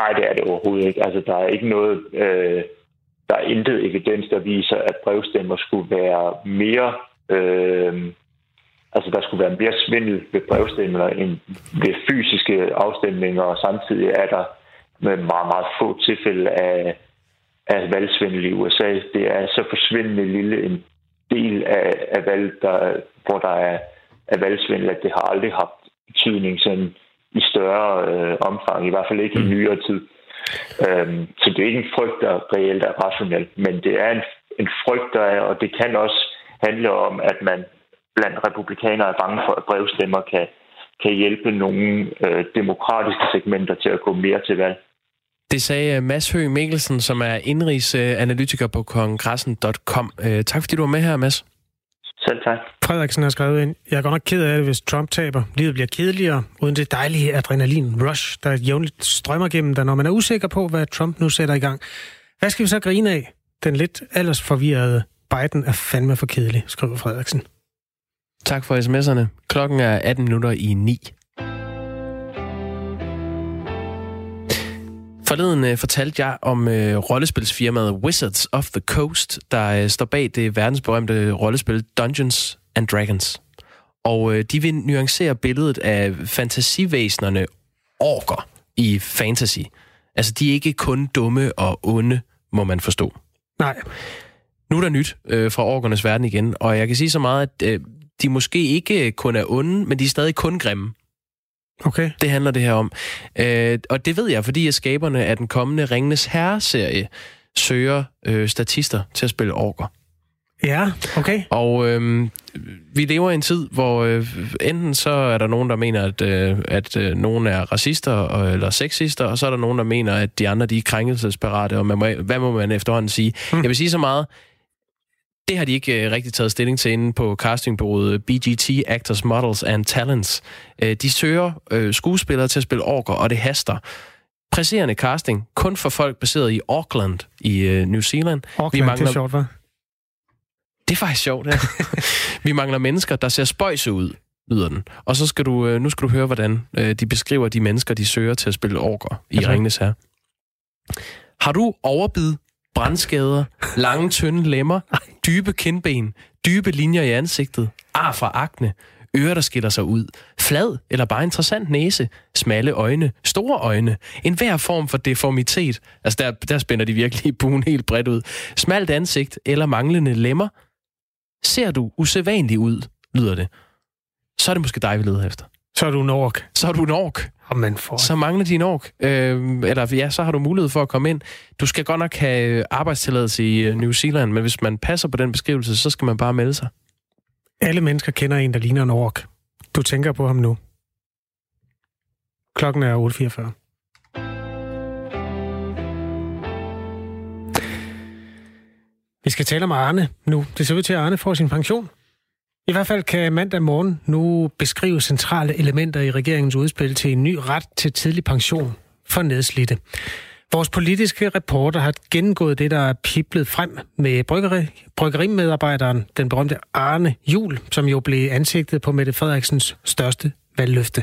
Speaker 13: Nej, det er det overhovedet ikke. Altså, der er ikke noget... Øh, der er intet evidens, der viser, at brevstemmer skulle være mere... Øh, altså, der skulle være mere svindel ved brevstemmer end ved fysiske afstemninger, og samtidig er der med meget, meget få tilfælde af, af valgsvindel i USA. Det er så forsvindende lille en del af, af valg, der, hvor der er, er valgsvindel, at det har aldrig haft betydning sådan i større øh, omfang, i hvert fald ikke i mm. nyere tid. Øhm, så det er ikke en frygt, der reelt er rationel, men det er en, en frygt, der er, og det kan også handle om, at man blandt republikanere er bange for, at brevstemmer kan, kan hjælpe nogle øh, demokratiske segmenter til at gå mere til valg.
Speaker 1: Det sagde øh, Mads Høgh Mikkelsen, som er indrigsanalytiker på kongressen.com. Øh, tak fordi du var med her, Mads.
Speaker 13: Selv tak.
Speaker 2: Frederiksen har skrevet ind, jeg er godt nok ked af det, hvis Trump taber. Livet bliver kedeligere, uden det dejlige adrenalin-rush, der jævnligt strømmer gennem dig, når man er usikker på, hvad Trump nu sætter i gang. Hvad skal vi så grine af? Den lidt aldersforvirrede Biden er fandme for kedelig, skriver Frederiksen.
Speaker 1: Tak for sms'erne. Klokken er 18 minutter i 9. Forleden øh, fortalte jeg om øh, rollespilsfirmaet Wizards of the Coast, der øh, står bag det verdensberømte rollespil Dungeons and Dragons. Og øh, de vil nuancere billedet af fantasivæsenerne orker i fantasy. Altså, de er ikke kun dumme og onde, må man forstå.
Speaker 2: Nej.
Speaker 1: Nu er der nyt øh, fra orkernes verden igen, og jeg kan sige så meget, at øh, de måske ikke kun er onde, men de er stadig kun grimme.
Speaker 2: Okay.
Speaker 1: Det handler det her om. Øh, og det ved jeg, fordi at skaberne af den kommende Ringenes Herre-serie søger øh, statister til at spille orker.
Speaker 2: Ja, okay.
Speaker 1: Og øh, vi lever i en tid, hvor øh, enten så er der nogen, der mener, at, øh, at øh, nogen er racister og, eller sexister, og så er der nogen, der mener, at de andre de er krænkelsesparate, og man må, hvad må man efterhånden sige? Hmm. Jeg vil sige så meget, det har de ikke øh, rigtig taget stilling til inde på castingbureauet BGT Actors, Models and Talents. Øh, de søger øh, skuespillere til at spille orker, og det haster. Presserende casting, kun for folk baseret i Auckland i øh, New Zealand.
Speaker 2: Auckland, Vi mangler... det er sjovt, hva'?
Speaker 1: Det er faktisk sjovt, ja. Vi mangler mennesker, der ser spøjse ud, lyder den. Og så skal du, øh, nu skal du høre, hvordan øh, de beskriver de mennesker, de søger til at spille orker i. Ringnes her. Har du overbid, brandskader, lange, tynde lemmer, dybe kindben, dybe linjer i ansigtet, ar fra akne, ører, der skiller sig ud, flad eller bare interessant næse, smalle øjne, store øjne, en hver form for deformitet, altså der, der spænder de virkelig buen helt bredt ud, smalt ansigt eller manglende lemmer, ser du usædvanlig ud, lyder det, så er det måske dig, vi leder efter.
Speaker 2: Så er du en ork.
Speaker 1: Så er du en ork.
Speaker 2: Man får...
Speaker 1: Så mangler din ork. Øh, eller ja, så har du mulighed for at komme ind. Du skal godt nok have arbejdstilladelse i øh, New Zealand, men hvis man passer på den beskrivelse, så skal man bare melde sig.
Speaker 2: Alle mennesker kender en, der ligner en ork. Du tænker på ham nu. Klokken er 8.44. Vi skal tale om Arne nu. Det ser ud til, at Arne får sin pension. I hvert fald kan mandag morgen nu beskrive centrale elementer i regeringens udspil til en ny ret til tidlig pension for nedslidte. Vores politiske reporter har gennemgået det, der er piblet frem med bryggeri, bryggerimedarbejderen, den berømte Arne Jul, som jo blev ansigtet på Mette Frederiksens største valgløfte.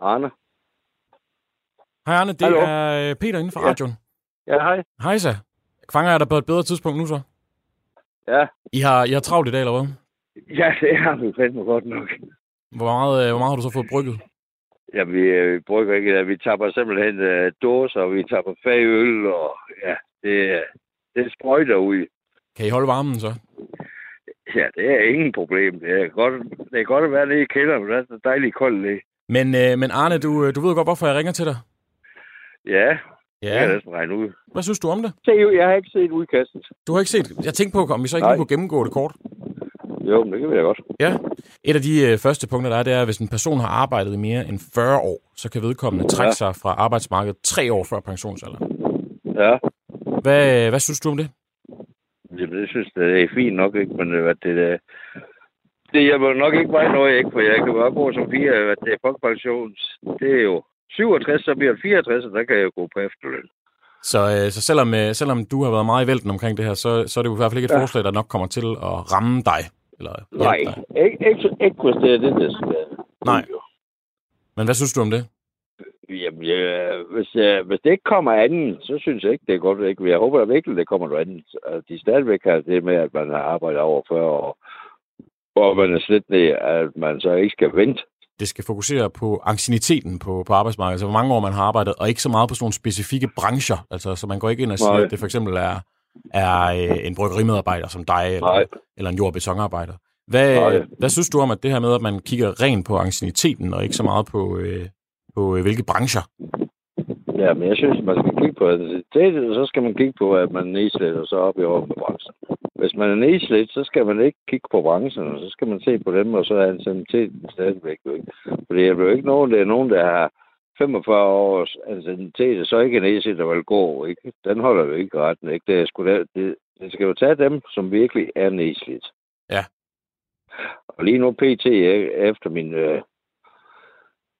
Speaker 14: Arne.
Speaker 15: Hej Arne, det
Speaker 14: Hallo.
Speaker 15: er øh, Peter inden for radioen.
Speaker 14: Ja, hej.
Speaker 15: Hej så. Fanger jeg dig på et bedre tidspunkt nu så?
Speaker 14: Ja.
Speaker 15: I har, I har travlt i dag, eller hvad?
Speaker 14: Ja, det har vi fandme godt nok.
Speaker 15: Hvor meget, øh, hvor meget har du så fået brygget?
Speaker 14: Ja, vi, øh, vi brygger ikke det. Vi tapper simpelthen uh, dåser, og vi tapper fagøl, og ja, det, det sprøjter ud.
Speaker 15: Kan I holde varmen så?
Speaker 14: Ja, det er ingen problem. Det er godt, det er godt at være nede i kælderen, det er så dejligt koldt nede.
Speaker 15: Men, øh, men Arne, du, du ved godt, hvorfor jeg ringer til dig.
Speaker 14: Ja,
Speaker 15: Ja.
Speaker 14: det kan jeg næsten regne ud.
Speaker 15: Hvad synes du om det?
Speaker 14: Se, jeg har ikke set udkastet.
Speaker 15: Du har ikke set... Jeg tænkte på, om vi så ikke
Speaker 14: Nej.
Speaker 15: kunne gennemgå det kort.
Speaker 14: Jo, men det kan vi da godt.
Speaker 15: Ja. Et af de øh, første punkter, der er, det er, at hvis en person har arbejdet i mere end 40 år, så kan vedkommende trække sig fra arbejdsmarkedet tre år før pensionsalderen.
Speaker 14: Ja.
Speaker 15: Hvad, hvad synes du om det?
Speaker 14: Jamen, det synes jeg, det er fint nok, ikke? Men øh, hvad det, det, det hjælper nok ikke mig noget, ikke? For jeg kan bare gå som fire, at det er folkepensions. Det er jo 67, så bliver det 64, og der kan jeg gå på efterløn.
Speaker 15: Så, øh, så selvom, øh, selvom du har været meget i vælten omkring det her, så, så er det jo i hvert fald ikke et
Speaker 14: Ja.
Speaker 15: forslag, der nok kommer til at ramme dig. Eller
Speaker 14: Nej,
Speaker 15: dig.
Speaker 14: ikke, ikke, ikke hvis det er det, der skal.
Speaker 15: Nej. Men hvad synes du om det?
Speaker 14: Jamen, ja, hvis, uh, hvis det ikke kommer anden, så synes jeg ikke, det er godt. Ikke? Jeg håber da virkelig, det kommer noget andet. At de stadigvæk har det med, at man har arbejdet over 40 år, hvor man er slet ned, at man så ikke skal vente.
Speaker 15: Det skal fokusere på ancieniteten på, på arbejdsmarkedet, altså hvor mange år man har arbejdet, og ikke så meget på sådan nogle specifikke brancher. Altså, så man går ikke ind og siger,
Speaker 14: Nej.
Speaker 15: at det for eksempel er, er øh, en bryggerimedarbejder som dig, eller, eller en jord-. Hvad,
Speaker 14: Nej.
Speaker 15: hvad synes du om, at det her med, at man kigger rent på ancieniteten, og ikke så meget på, øh, på øh, hvilke brancher?
Speaker 14: Ja, men jeg synes, man skal kigge på det, og så skal man kigge på, at man er nedslidt, og så op i over med branchen. Hvis man er nedslidt, så skal man ikke kigge på branchen, så skal man se på dem, og så er ancienniteten stadigvæk jo ikke. For det er jo ikke nogen, det er nogen, der har 45 års anciennitet, og så ikke er nedslidt, der vil gå, ikke? Den holder jo ikke retten, ikke? Det, er sgu da, det, det skal jo tage dem, som virkelig er nedslidt.
Speaker 15: Ja.
Speaker 14: Og lige nu pt. jeg- efter min øh,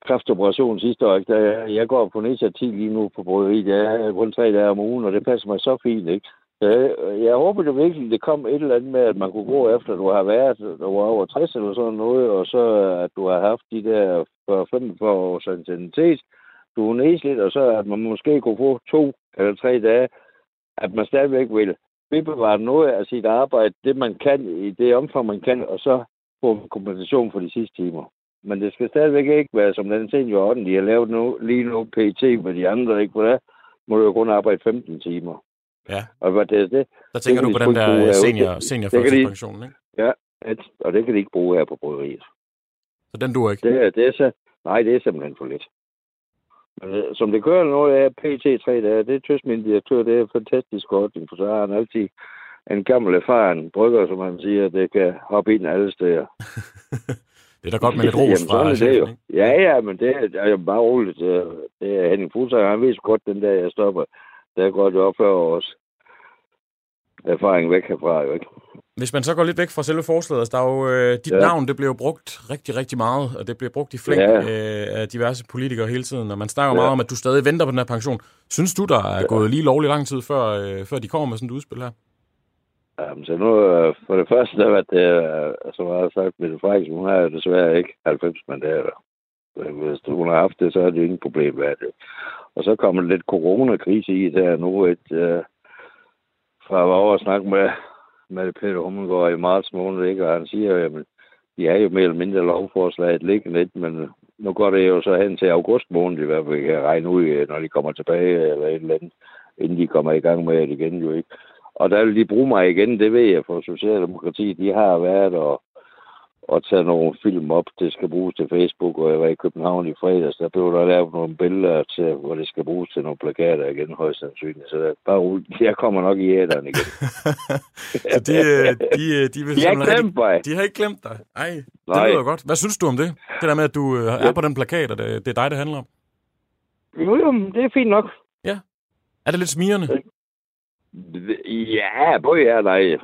Speaker 14: kræftoperation sidste år, ikke, jeg går på nedsat 10 lige nu på bryggeriet. Jeg er kun tre dage om ugen, og det passer mig så fint, ikke? Jeg, jeg håber jo virkelig, det kom et eller andet med, at man kunne gå efter, at du har været, du var over 60 eller sådan noget, og så at du har haft de der 45 års intensitet, du er nedslidt, og så at man måske kunne få to eller tre dage, at man stadigvæk vil bevare noget af sit arbejde, det man kan, i det omfang man kan, og så få kompensation for de sidste timer. Men det skal stadigvæk ikke være som den seniororden, de har lavet nu, lige nu PT med de andre, ikke? For der må du jo kun arbejde 15 timer.
Speaker 15: Ja.
Speaker 14: Og hvad det er det?
Speaker 15: Der tænker
Speaker 14: det
Speaker 15: du på
Speaker 14: de
Speaker 15: den der senior, senior
Speaker 14: de-
Speaker 15: ikke?
Speaker 14: Ja, og det kan de ikke bruge her på bryggeriet.
Speaker 15: Så den duer ikke?
Speaker 14: Det, er- det er så, nej, det er simpelthen for lidt. Men, øh, som det kører nu, er PT 3 dage, det synes min direktør, det er en fantastisk ordning, for så har han altid en gammel erfaren brygger, som han siger, det kan hoppe ind alle steder.
Speaker 15: Det er da godt med lidt ros
Speaker 14: Jamen,
Speaker 15: fra
Speaker 14: sådan er det jo.
Speaker 15: chefen?
Speaker 14: Ja, ja, men det er, det er jo bare roligt. Det er, det er Henning Fuglsang, han ved så godt, den der, jeg stopper. Der går det op 40 års erfaring væk herfra, jo ikke?
Speaker 15: Hvis man så går lidt væk fra selve forslaget, altså der er jo, øh, dit
Speaker 14: Ja.
Speaker 15: ja. navn, det bliver jo brugt rigtig, rigtig meget, og det bliver brugt i flæng
Speaker 14: Ja.
Speaker 15: ja. øh, af diverse politikere hele tiden, og man snakker jo
Speaker 14: Ja.
Speaker 15: meget om, at du stadig venter på den her pension. Synes du, der er gået lige lovlig lang tid, før, øh, før de kommer med sådan et udspil her?
Speaker 14: Jamen, så nu, øh, for det første, der var det, øh, som jeg har sagt, Mette Frederiksen, hun har jo desværre ikke 90 mandater. Hvis hun har haft det, så er det jo ingen problem med det. Og så kommer lidt coronakrise i der nu, et, øh, fra jeg var over at snakke med, med Peter Hummelgaard i marts måned, ikke? og han siger jamen, de har jo mere eller mindre lovforslaget liggende lidt, men øh, nu går det jo så hen til august måned, i hvert fald kan regne ud, når de kommer tilbage, eller et eller andet, inden de kommer i gang med det igen jo ikke. Og der vil de bruge mig igen, det ved jeg, for Socialdemokratiet, de har været og, og taget nogle film op, det skal bruges til Facebook, og jeg var i København i fredags, der blev der lavet nogle billeder til, hvor det skal bruges til nogle plakater igen, højst sandsynligt. Så der, bare roligt, jeg kommer nok i æderen igen.
Speaker 15: Så de, øh, de, øh, de, vil
Speaker 14: De har ikke glemt mig.
Speaker 15: De har ikke glemt dig. Ej, det
Speaker 14: Nej.
Speaker 15: lyder godt. Hvad synes du om det? Det der med, at du øh, er på den plakat, og det, det er dig, det handler om.
Speaker 14: Jo, jo, det er fint nok.
Speaker 15: Ja. Er det lidt smirrende?
Speaker 14: Ja, både ja og nej.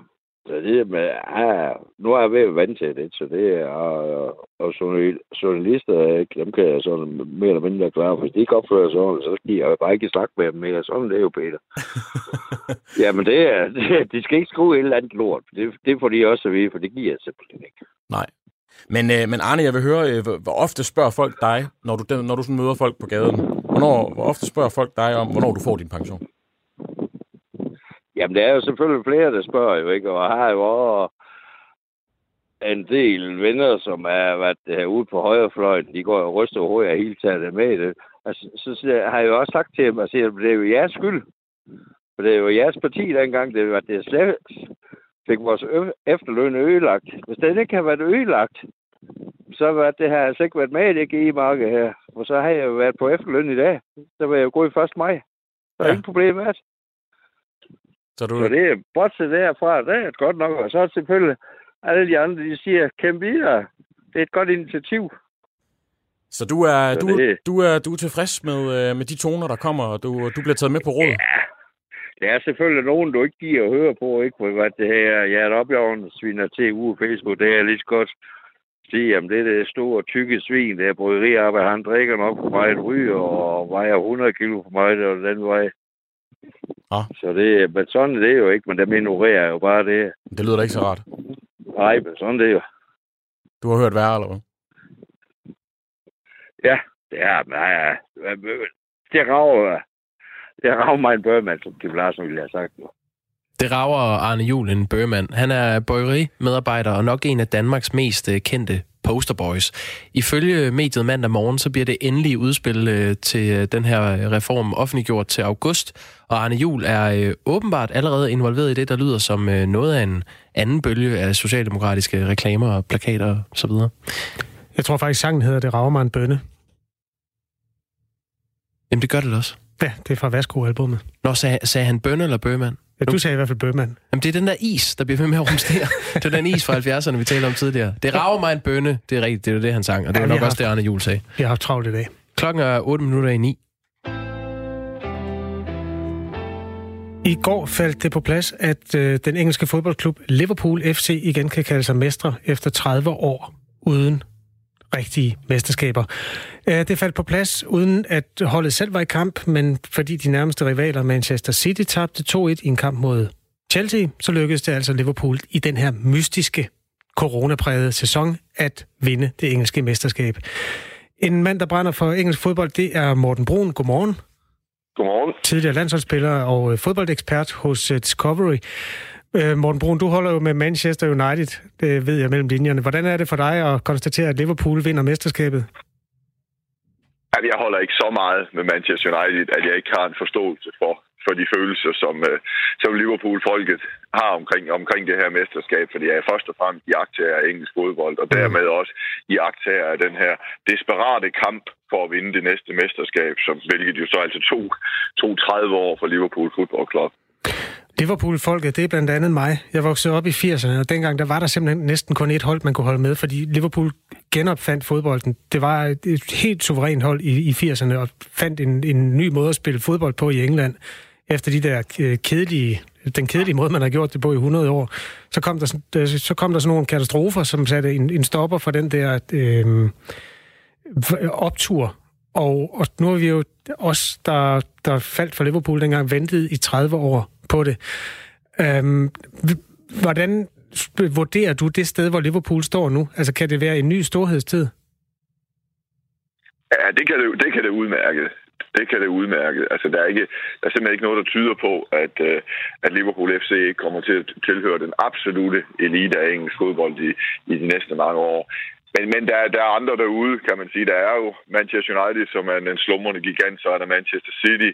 Speaker 14: Så det med, ja, nu er jeg ved at vant til det, så det er, og, og journal- journalister, ikke, dem kan jeg sådan mere eller mindre klare. Hvis de ikke opfører sig ordentligt, så skal jeg bare ikke snakke med dem mere. Sådan det er jo, Peter. Jamen, det er, det, de skal ikke skrive et eller andet lort. Det, det får de også at vide, for det giver jeg simpelthen ikke.
Speaker 15: Nej. Men, øh, men Arne, jeg vil høre, øh, hvor, hvor ofte spørger folk dig, når du, når du sådan møder folk på gaden? Hvornår, hvor ofte spørger folk dig om, hvornår du får din pension?
Speaker 14: Jamen, der er jo selvfølgelig flere, der spørger jo, ikke? Og har jo også en del venner, som er været ude på højrefløjen. De går og ryster hovedet og hele taget med det. Altså, så, så har jeg jo også sagt til dem, at det er jo jeres skyld. For det er jo jeres parti dengang, det var det slet fik vores efterløn ødelagt. Hvis den ikke har været ødelagt, så var det her altså ikke været med i det GI-marked her. Og så har jeg jo været på efterløn i dag. Så var jeg jo gået i 1. maj. Så er ja. ingen problem med det. Så, du... så det er bortset derfra, det er godt nok. Og så er selvfølgelig alle de andre, de siger, kæmpe videre. Det er et godt initiativ.
Speaker 15: Så du er, så du, det... du er, du er tilfreds med, øh, med de toner, der kommer, og du, du bliver taget med på råd?
Speaker 14: Ja, der er selvfølgelig nogen, du ikke giver at høre på, ikke? For hvad det her, jeg er opjavn, sviner til uge Facebook, det er lidt godt sige, jamen det er det store, tykke svin, der bryggeriarbejde, han drikker nok for meget ryger og vejer 100 kilo for meget, og den vej.
Speaker 15: Ja.
Speaker 14: Så det, men sådan er det jo ikke, men dem ignorerer jo bare det.
Speaker 15: Det lyder da ikke så rart.
Speaker 14: Nej, men sådan det er jo.
Speaker 15: Du har hørt værre, eller hvad?
Speaker 14: Ja, det er, men ja, det rager, det rager mig en bøgermand, som Kim Larsen ville have sagt.
Speaker 1: Det rager Arne Jul, en bøgermand. Han er bøgerimedarbejder og nok en af Danmarks mest øh, kendte posterboys. Ifølge mediet mandag morgen, så bliver det endelige udspil øh, til øh, den her reform offentliggjort til august, og Arne Jul er åbenbart allerede involveret i det, der lyder som noget af en anden bølge af socialdemokratiske reklamer og plakater osv.
Speaker 2: Jeg tror faktisk, sangen hedder Det rager mig en bønne.
Speaker 1: Jamen, det gør det også.
Speaker 2: Ja, det er fra Vasco-albummet.
Speaker 1: Nå, sagde, sagde han bønne eller bøgemand?
Speaker 2: Ja, du sagde i hvert fald bøgemand.
Speaker 1: Jamen, det er den der is, der bliver ved med at rumstere. det er den is fra 70'erne, vi talte om tidligere. Det rager mig en bønne. Det er rigtigt, det er det, han sang. Og det ja, var nok også haft, det, Arne Jul sagde.
Speaker 2: Vi har haft travlt i dag.
Speaker 1: Klokken er 8 minutter i 9.
Speaker 2: I går faldt det på plads, at øh, den engelske fodboldklub Liverpool FC igen kan kalde sig mestre efter 30 år uden rigtige mesterskaber. Det faldt på plads, uden at holdet selv var i kamp, men fordi de nærmeste rivaler Manchester City tabte 2-1 i en kamp mod Chelsea, så lykkedes det altså Liverpool i den her mystiske coronaprægede sæson at vinde det engelske mesterskab. En mand, der brænder for engelsk fodbold, det er Morten Brun. Godmorgen.
Speaker 16: Godmorgen.
Speaker 2: Tidligere landsholdsspiller og fodboldekspert hos øh, Discovery. Øh, Morten Brun, du holder jo med Manchester United, det ved jeg mellem linjerne. Hvordan er det for dig at konstatere, at Liverpool vinder mesterskabet?
Speaker 16: Jamen, jeg holder ikke så meget med Manchester United, at jeg ikke har en forståelse for, for de følelser, som, uh, som Liverpool-folket har omkring, omkring det her mesterskab, fordi jeg er først og fremmest i af engelsk fodbold, og dermed også i af den her desperate kamp for at vinde det næste mesterskab, som, hvilket jo så altså to, to 30 år for Liverpool Football Club.
Speaker 2: Liverpool-folket, det er blandt andet mig. Jeg voksede op i 80'erne, og dengang der var der simpelthen næsten kun et hold, man kunne holde med, fordi Liverpool genopfandt fodbolden. Det var et helt suverænt hold i, i 80'erne, og fandt en, en ny måde at spille fodbold på i England. Efter de der øh, kedelige, den kedelige måde, man har gjort det på i 100 år, så kom der, øh, så kom der sådan nogle katastrofer, som satte en, en stopper for den der øh, optur. Og, og nu er vi jo os, der, der faldt for Liverpool dengang, ventet i 30 år på det. Øhm, hvordan vurderer du det sted, hvor Liverpool står nu? Altså, kan det være en ny storhedstid?
Speaker 16: Ja, det kan det, det, kan det udmærke. Det kan det udmærke. Altså, der er, ikke, der er simpelthen ikke noget, der tyder på, at, øh, at Liverpool FC ikke kommer til at tilhøre den absolute elite af engelsk fodbold i, i de næste mange år. Men, men der, der er andre derude, kan man sige. Der er jo Manchester United, som er en slumrende gigant, så er der Manchester City,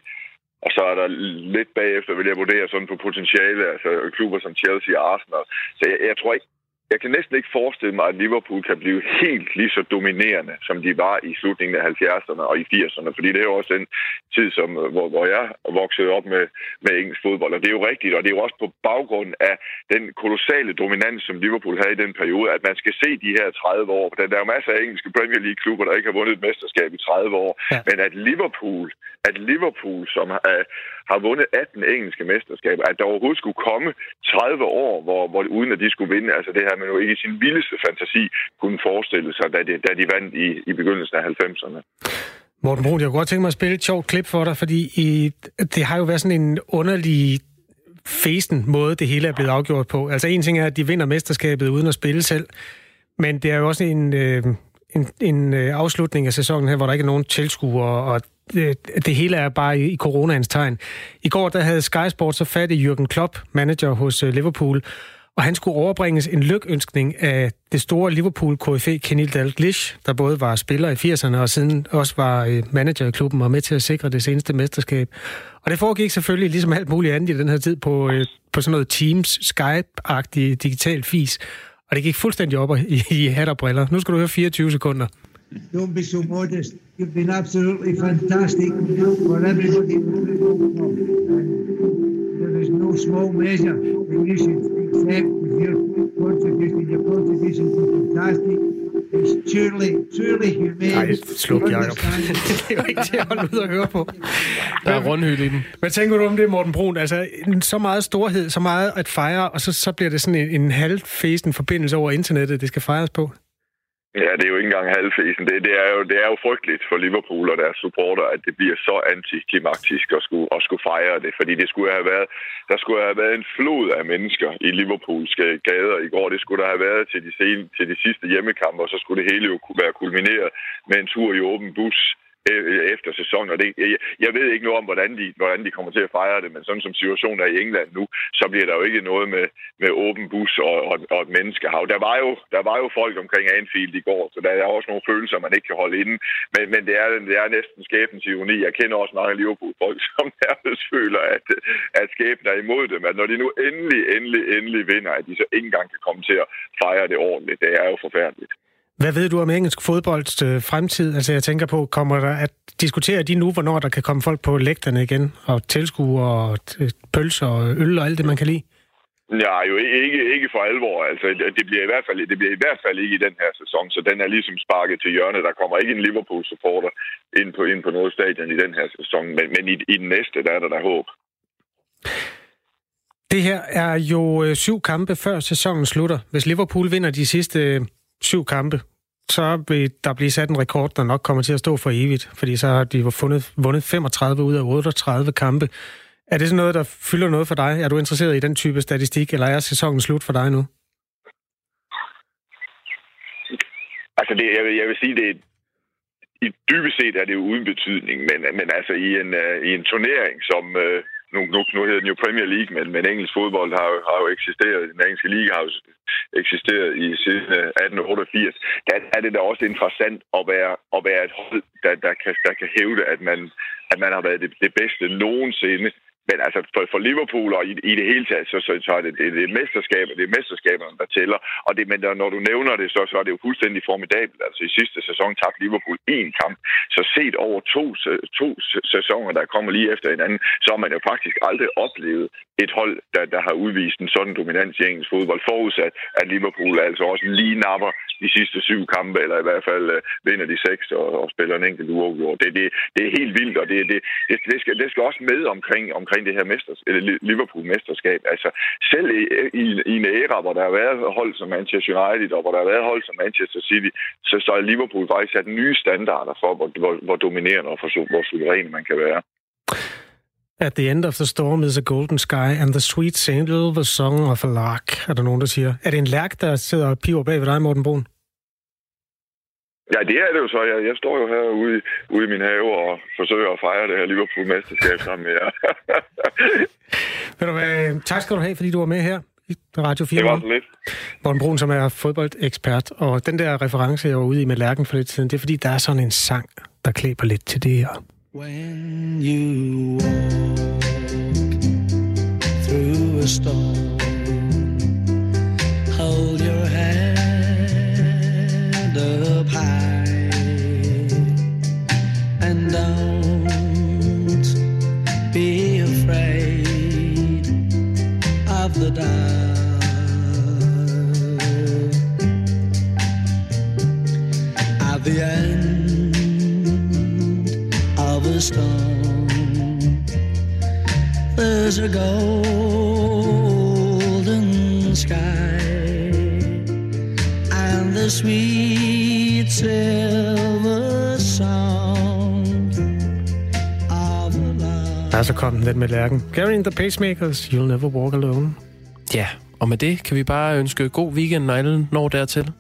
Speaker 16: og så er der lidt bagefter, vil jeg vurdere sådan på potentiale, altså klubber som Chelsea og Arsenal. Så jeg, jeg tror ikke, jeg kan næsten ikke forestille mig, at Liverpool kan blive helt lige så dominerende, som de var i slutningen af 70'erne og i 80'erne. Fordi det er jo også den tid, som, hvor, hvor jeg voksede op med, med engelsk fodbold. Og det er jo rigtigt, og det er jo også på baggrund af den kolossale dominans, som Liverpool havde i den periode, at man skal se de her 30 år. Der er jo masser af engelske Premier League-klubber, der ikke har vundet et mesterskab i 30 år. Ja. Men at Liverpool, at Liverpool, som uh, har vundet 18 engelske mesterskaber, at der overhovedet skulle komme 30 år, hvor, hvor uden at de skulle vinde, altså det her man jo ikke i sin vildeste fantasi kunne forestille sig, da de, da de vandt i, i begyndelsen af 90'erne.
Speaker 2: Morten Brun, jeg kunne godt tænke mig at spille et sjovt klip for dig, fordi i, det har jo været sådan en underlig festen måde, det hele er blevet afgjort på. Altså en ting er, at de vinder mesterskabet uden at spille selv, Men det er jo også en, øh, en, en øh, afslutning af sæsonen her, hvor der ikke er nogen tilskuere, og det, det hele er bare i, i coronaens tegn. I går der havde Sky Sports så fat i Jürgen Klopp, manager hos øh, Liverpool, og han skulle overbringes en lykønskning af det store liverpool KFA Kenil Dalglish, der både var spiller i 80'erne og siden også var øh, manager i klubben og med til at sikre det seneste mesterskab. Og det foregik selvfølgelig ligesom alt muligt andet i den her tid på, på sådan noget Teams, Skype-agtig digital fis. Og det gik fuldstændig op i, i hat og briller. Nu skal du høre 24 sekunder.
Speaker 17: Don't be so modest. You've been absolutely fantastic for everybody. There is no small measure that you should accept with your contribution. Your contribution is fantastic. It's truly, truly humane.
Speaker 2: Nej, sluk, Jacob. det er jo ikke til at holde ud og høre på.
Speaker 1: Der er rundhyld i den.
Speaker 2: Hvad tænker du om det, Morten Brun? Altså, så meget storhed, så meget at fejre, og så, så bliver det sådan en, en halvfæsen forbindelse over internettet, det skal fejres på.
Speaker 16: Ja, det er jo ikke engang halvfesen. Det, det, er jo, det er jo frygteligt for Liverpool og deres supporter, at det bliver så antiklimaktisk at skulle, at skulle fejre det. Fordi det skulle have været, der skulle have været en flod af mennesker i Liverpools gader i går. Det skulle der have været til de, sen, til de sidste hjemmekampe, og så skulle det hele jo kunne være kulmineret med en tur i åben bus Øh, efter sæsonen. Og det, jeg, jeg ved ikke noget om, hvordan de, hvordan de kommer til at fejre det, men sådan som situationen er i England nu, så bliver der jo ikke noget med, med åben bus og, og, og et menneskehav. Der var, jo, der var jo folk omkring Anfield i går, så der er også nogle følelser, man ikke kan holde inde. Men, men det, er, det er næsten skæbens ironi. Jeg kender også mange Liverpool-folk, som nærmest føler, at, at skæbnen er imod dem. At når de nu endelig, endelig, endelig vinder, at de så ikke engang kan komme til at fejre det ordentligt. Det er jo forfærdeligt.
Speaker 2: Hvad ved du om engelsk fodbolds øh, fremtid? Altså jeg tænker på, kommer der at diskutere de nu, hvornår der kan komme folk på lægterne igen, og tilskue og øh, pølser og øl og alt det, man kan lide?
Speaker 16: Ja, jo ikke, ikke for alvor. Altså, det bliver, i hvert fald, det bliver i hvert fald ikke i den her sæson, så den er ligesom sparket til hjørne. Der kommer ikke en Liverpool-supporter ind på, ind på noget stadion i den her sæson, men, men i, i den næste, der er der der håb.
Speaker 2: Det her er jo øh, syv kampe før sæsonen slutter. Hvis Liverpool vinder de sidste syv kampe, så vil der blive sat en rekord, der nok kommer til at stå for evigt, fordi så har de fundet, vundet 35 ud af 38 kampe. Er det sådan noget, der fylder noget for dig? Er du interesseret i den type statistik, eller er sæsonen slut for dig nu?
Speaker 16: Altså, det, jeg, vil, jeg vil sige, det i dybest set er det jo uden betydning, men, men altså i en, uh, i en turnering, som, uh, nu, nu, nu hedder den jo Premier League, men, men engelsk fodbold har, jo, har jo eksisteret, den engelske liga har jo eksisteret i siden øh, 1888, der er det da også interessant at være, at være et hold, der, der, kan, der kan hævde, at man, at man har været det, det bedste nogensinde men altså for, for Liverpool og i, i det hele taget, så, så, så er det, det, det er mesterskab, det er mesterskaberne, der tæller. Og det, men når du nævner det, så, så er det jo fuldstændig formidabelt. Altså i sidste sæson tabte Liverpool én kamp. Så set over to, to sæsoner, der kommer lige efter hinanden, så har man jo faktisk aldrig oplevet et hold, der, der har udvist en sådan dominans i engelsk fodbold, forudsat at Liverpool altså også lige napper de sidste syv kampe, eller i hvert fald øh, vinder de seks og, og spiller en enkelt uafgjort. Det, det, det er helt vildt, og det, det, det, det, skal, det skal også med omkring, omkring omkring det her mesters, eller Liverpool-mesterskab. Altså, selv i, i, i en æra, hvor der har været hold som Manchester United, og hvor der har været hold som Manchester City, så, så er Liverpool faktisk sat nye standarder for, hvor, hvor, hvor dominerende og for, hvor suveræn man kan være.
Speaker 2: At the end of the storm is a golden sky, and the sweet saint the song of a lark, er der nogen, der siger. Er det en lærk, der sidder og piver bag ved dig, Morten Brun?
Speaker 16: Ja, det er det jo så. Jeg, jeg står jo herude ude i min have og forsøger at fejre det her Liverpool-mesterskab sammen med jer.
Speaker 2: Ved du hvad, tak skal du have, fordi du var med her i Radio 4.
Speaker 16: Det var lidt.
Speaker 2: Morten Brun, som er fodboldekspert, og den der reference, jeg var ude i med Lærken for lidt siden, det er fordi, der er sådan en sang, der klæber lidt til det her. When you walk through a storm the end of a storm There's a golden sky And the sweet silver sound of love Ja, så kom den lidt med lærken. Gary and the Pacemakers, You'll Never Walk Alone.
Speaker 1: Ja, og med det kan vi bare ønske god weekend, når alle når dertil.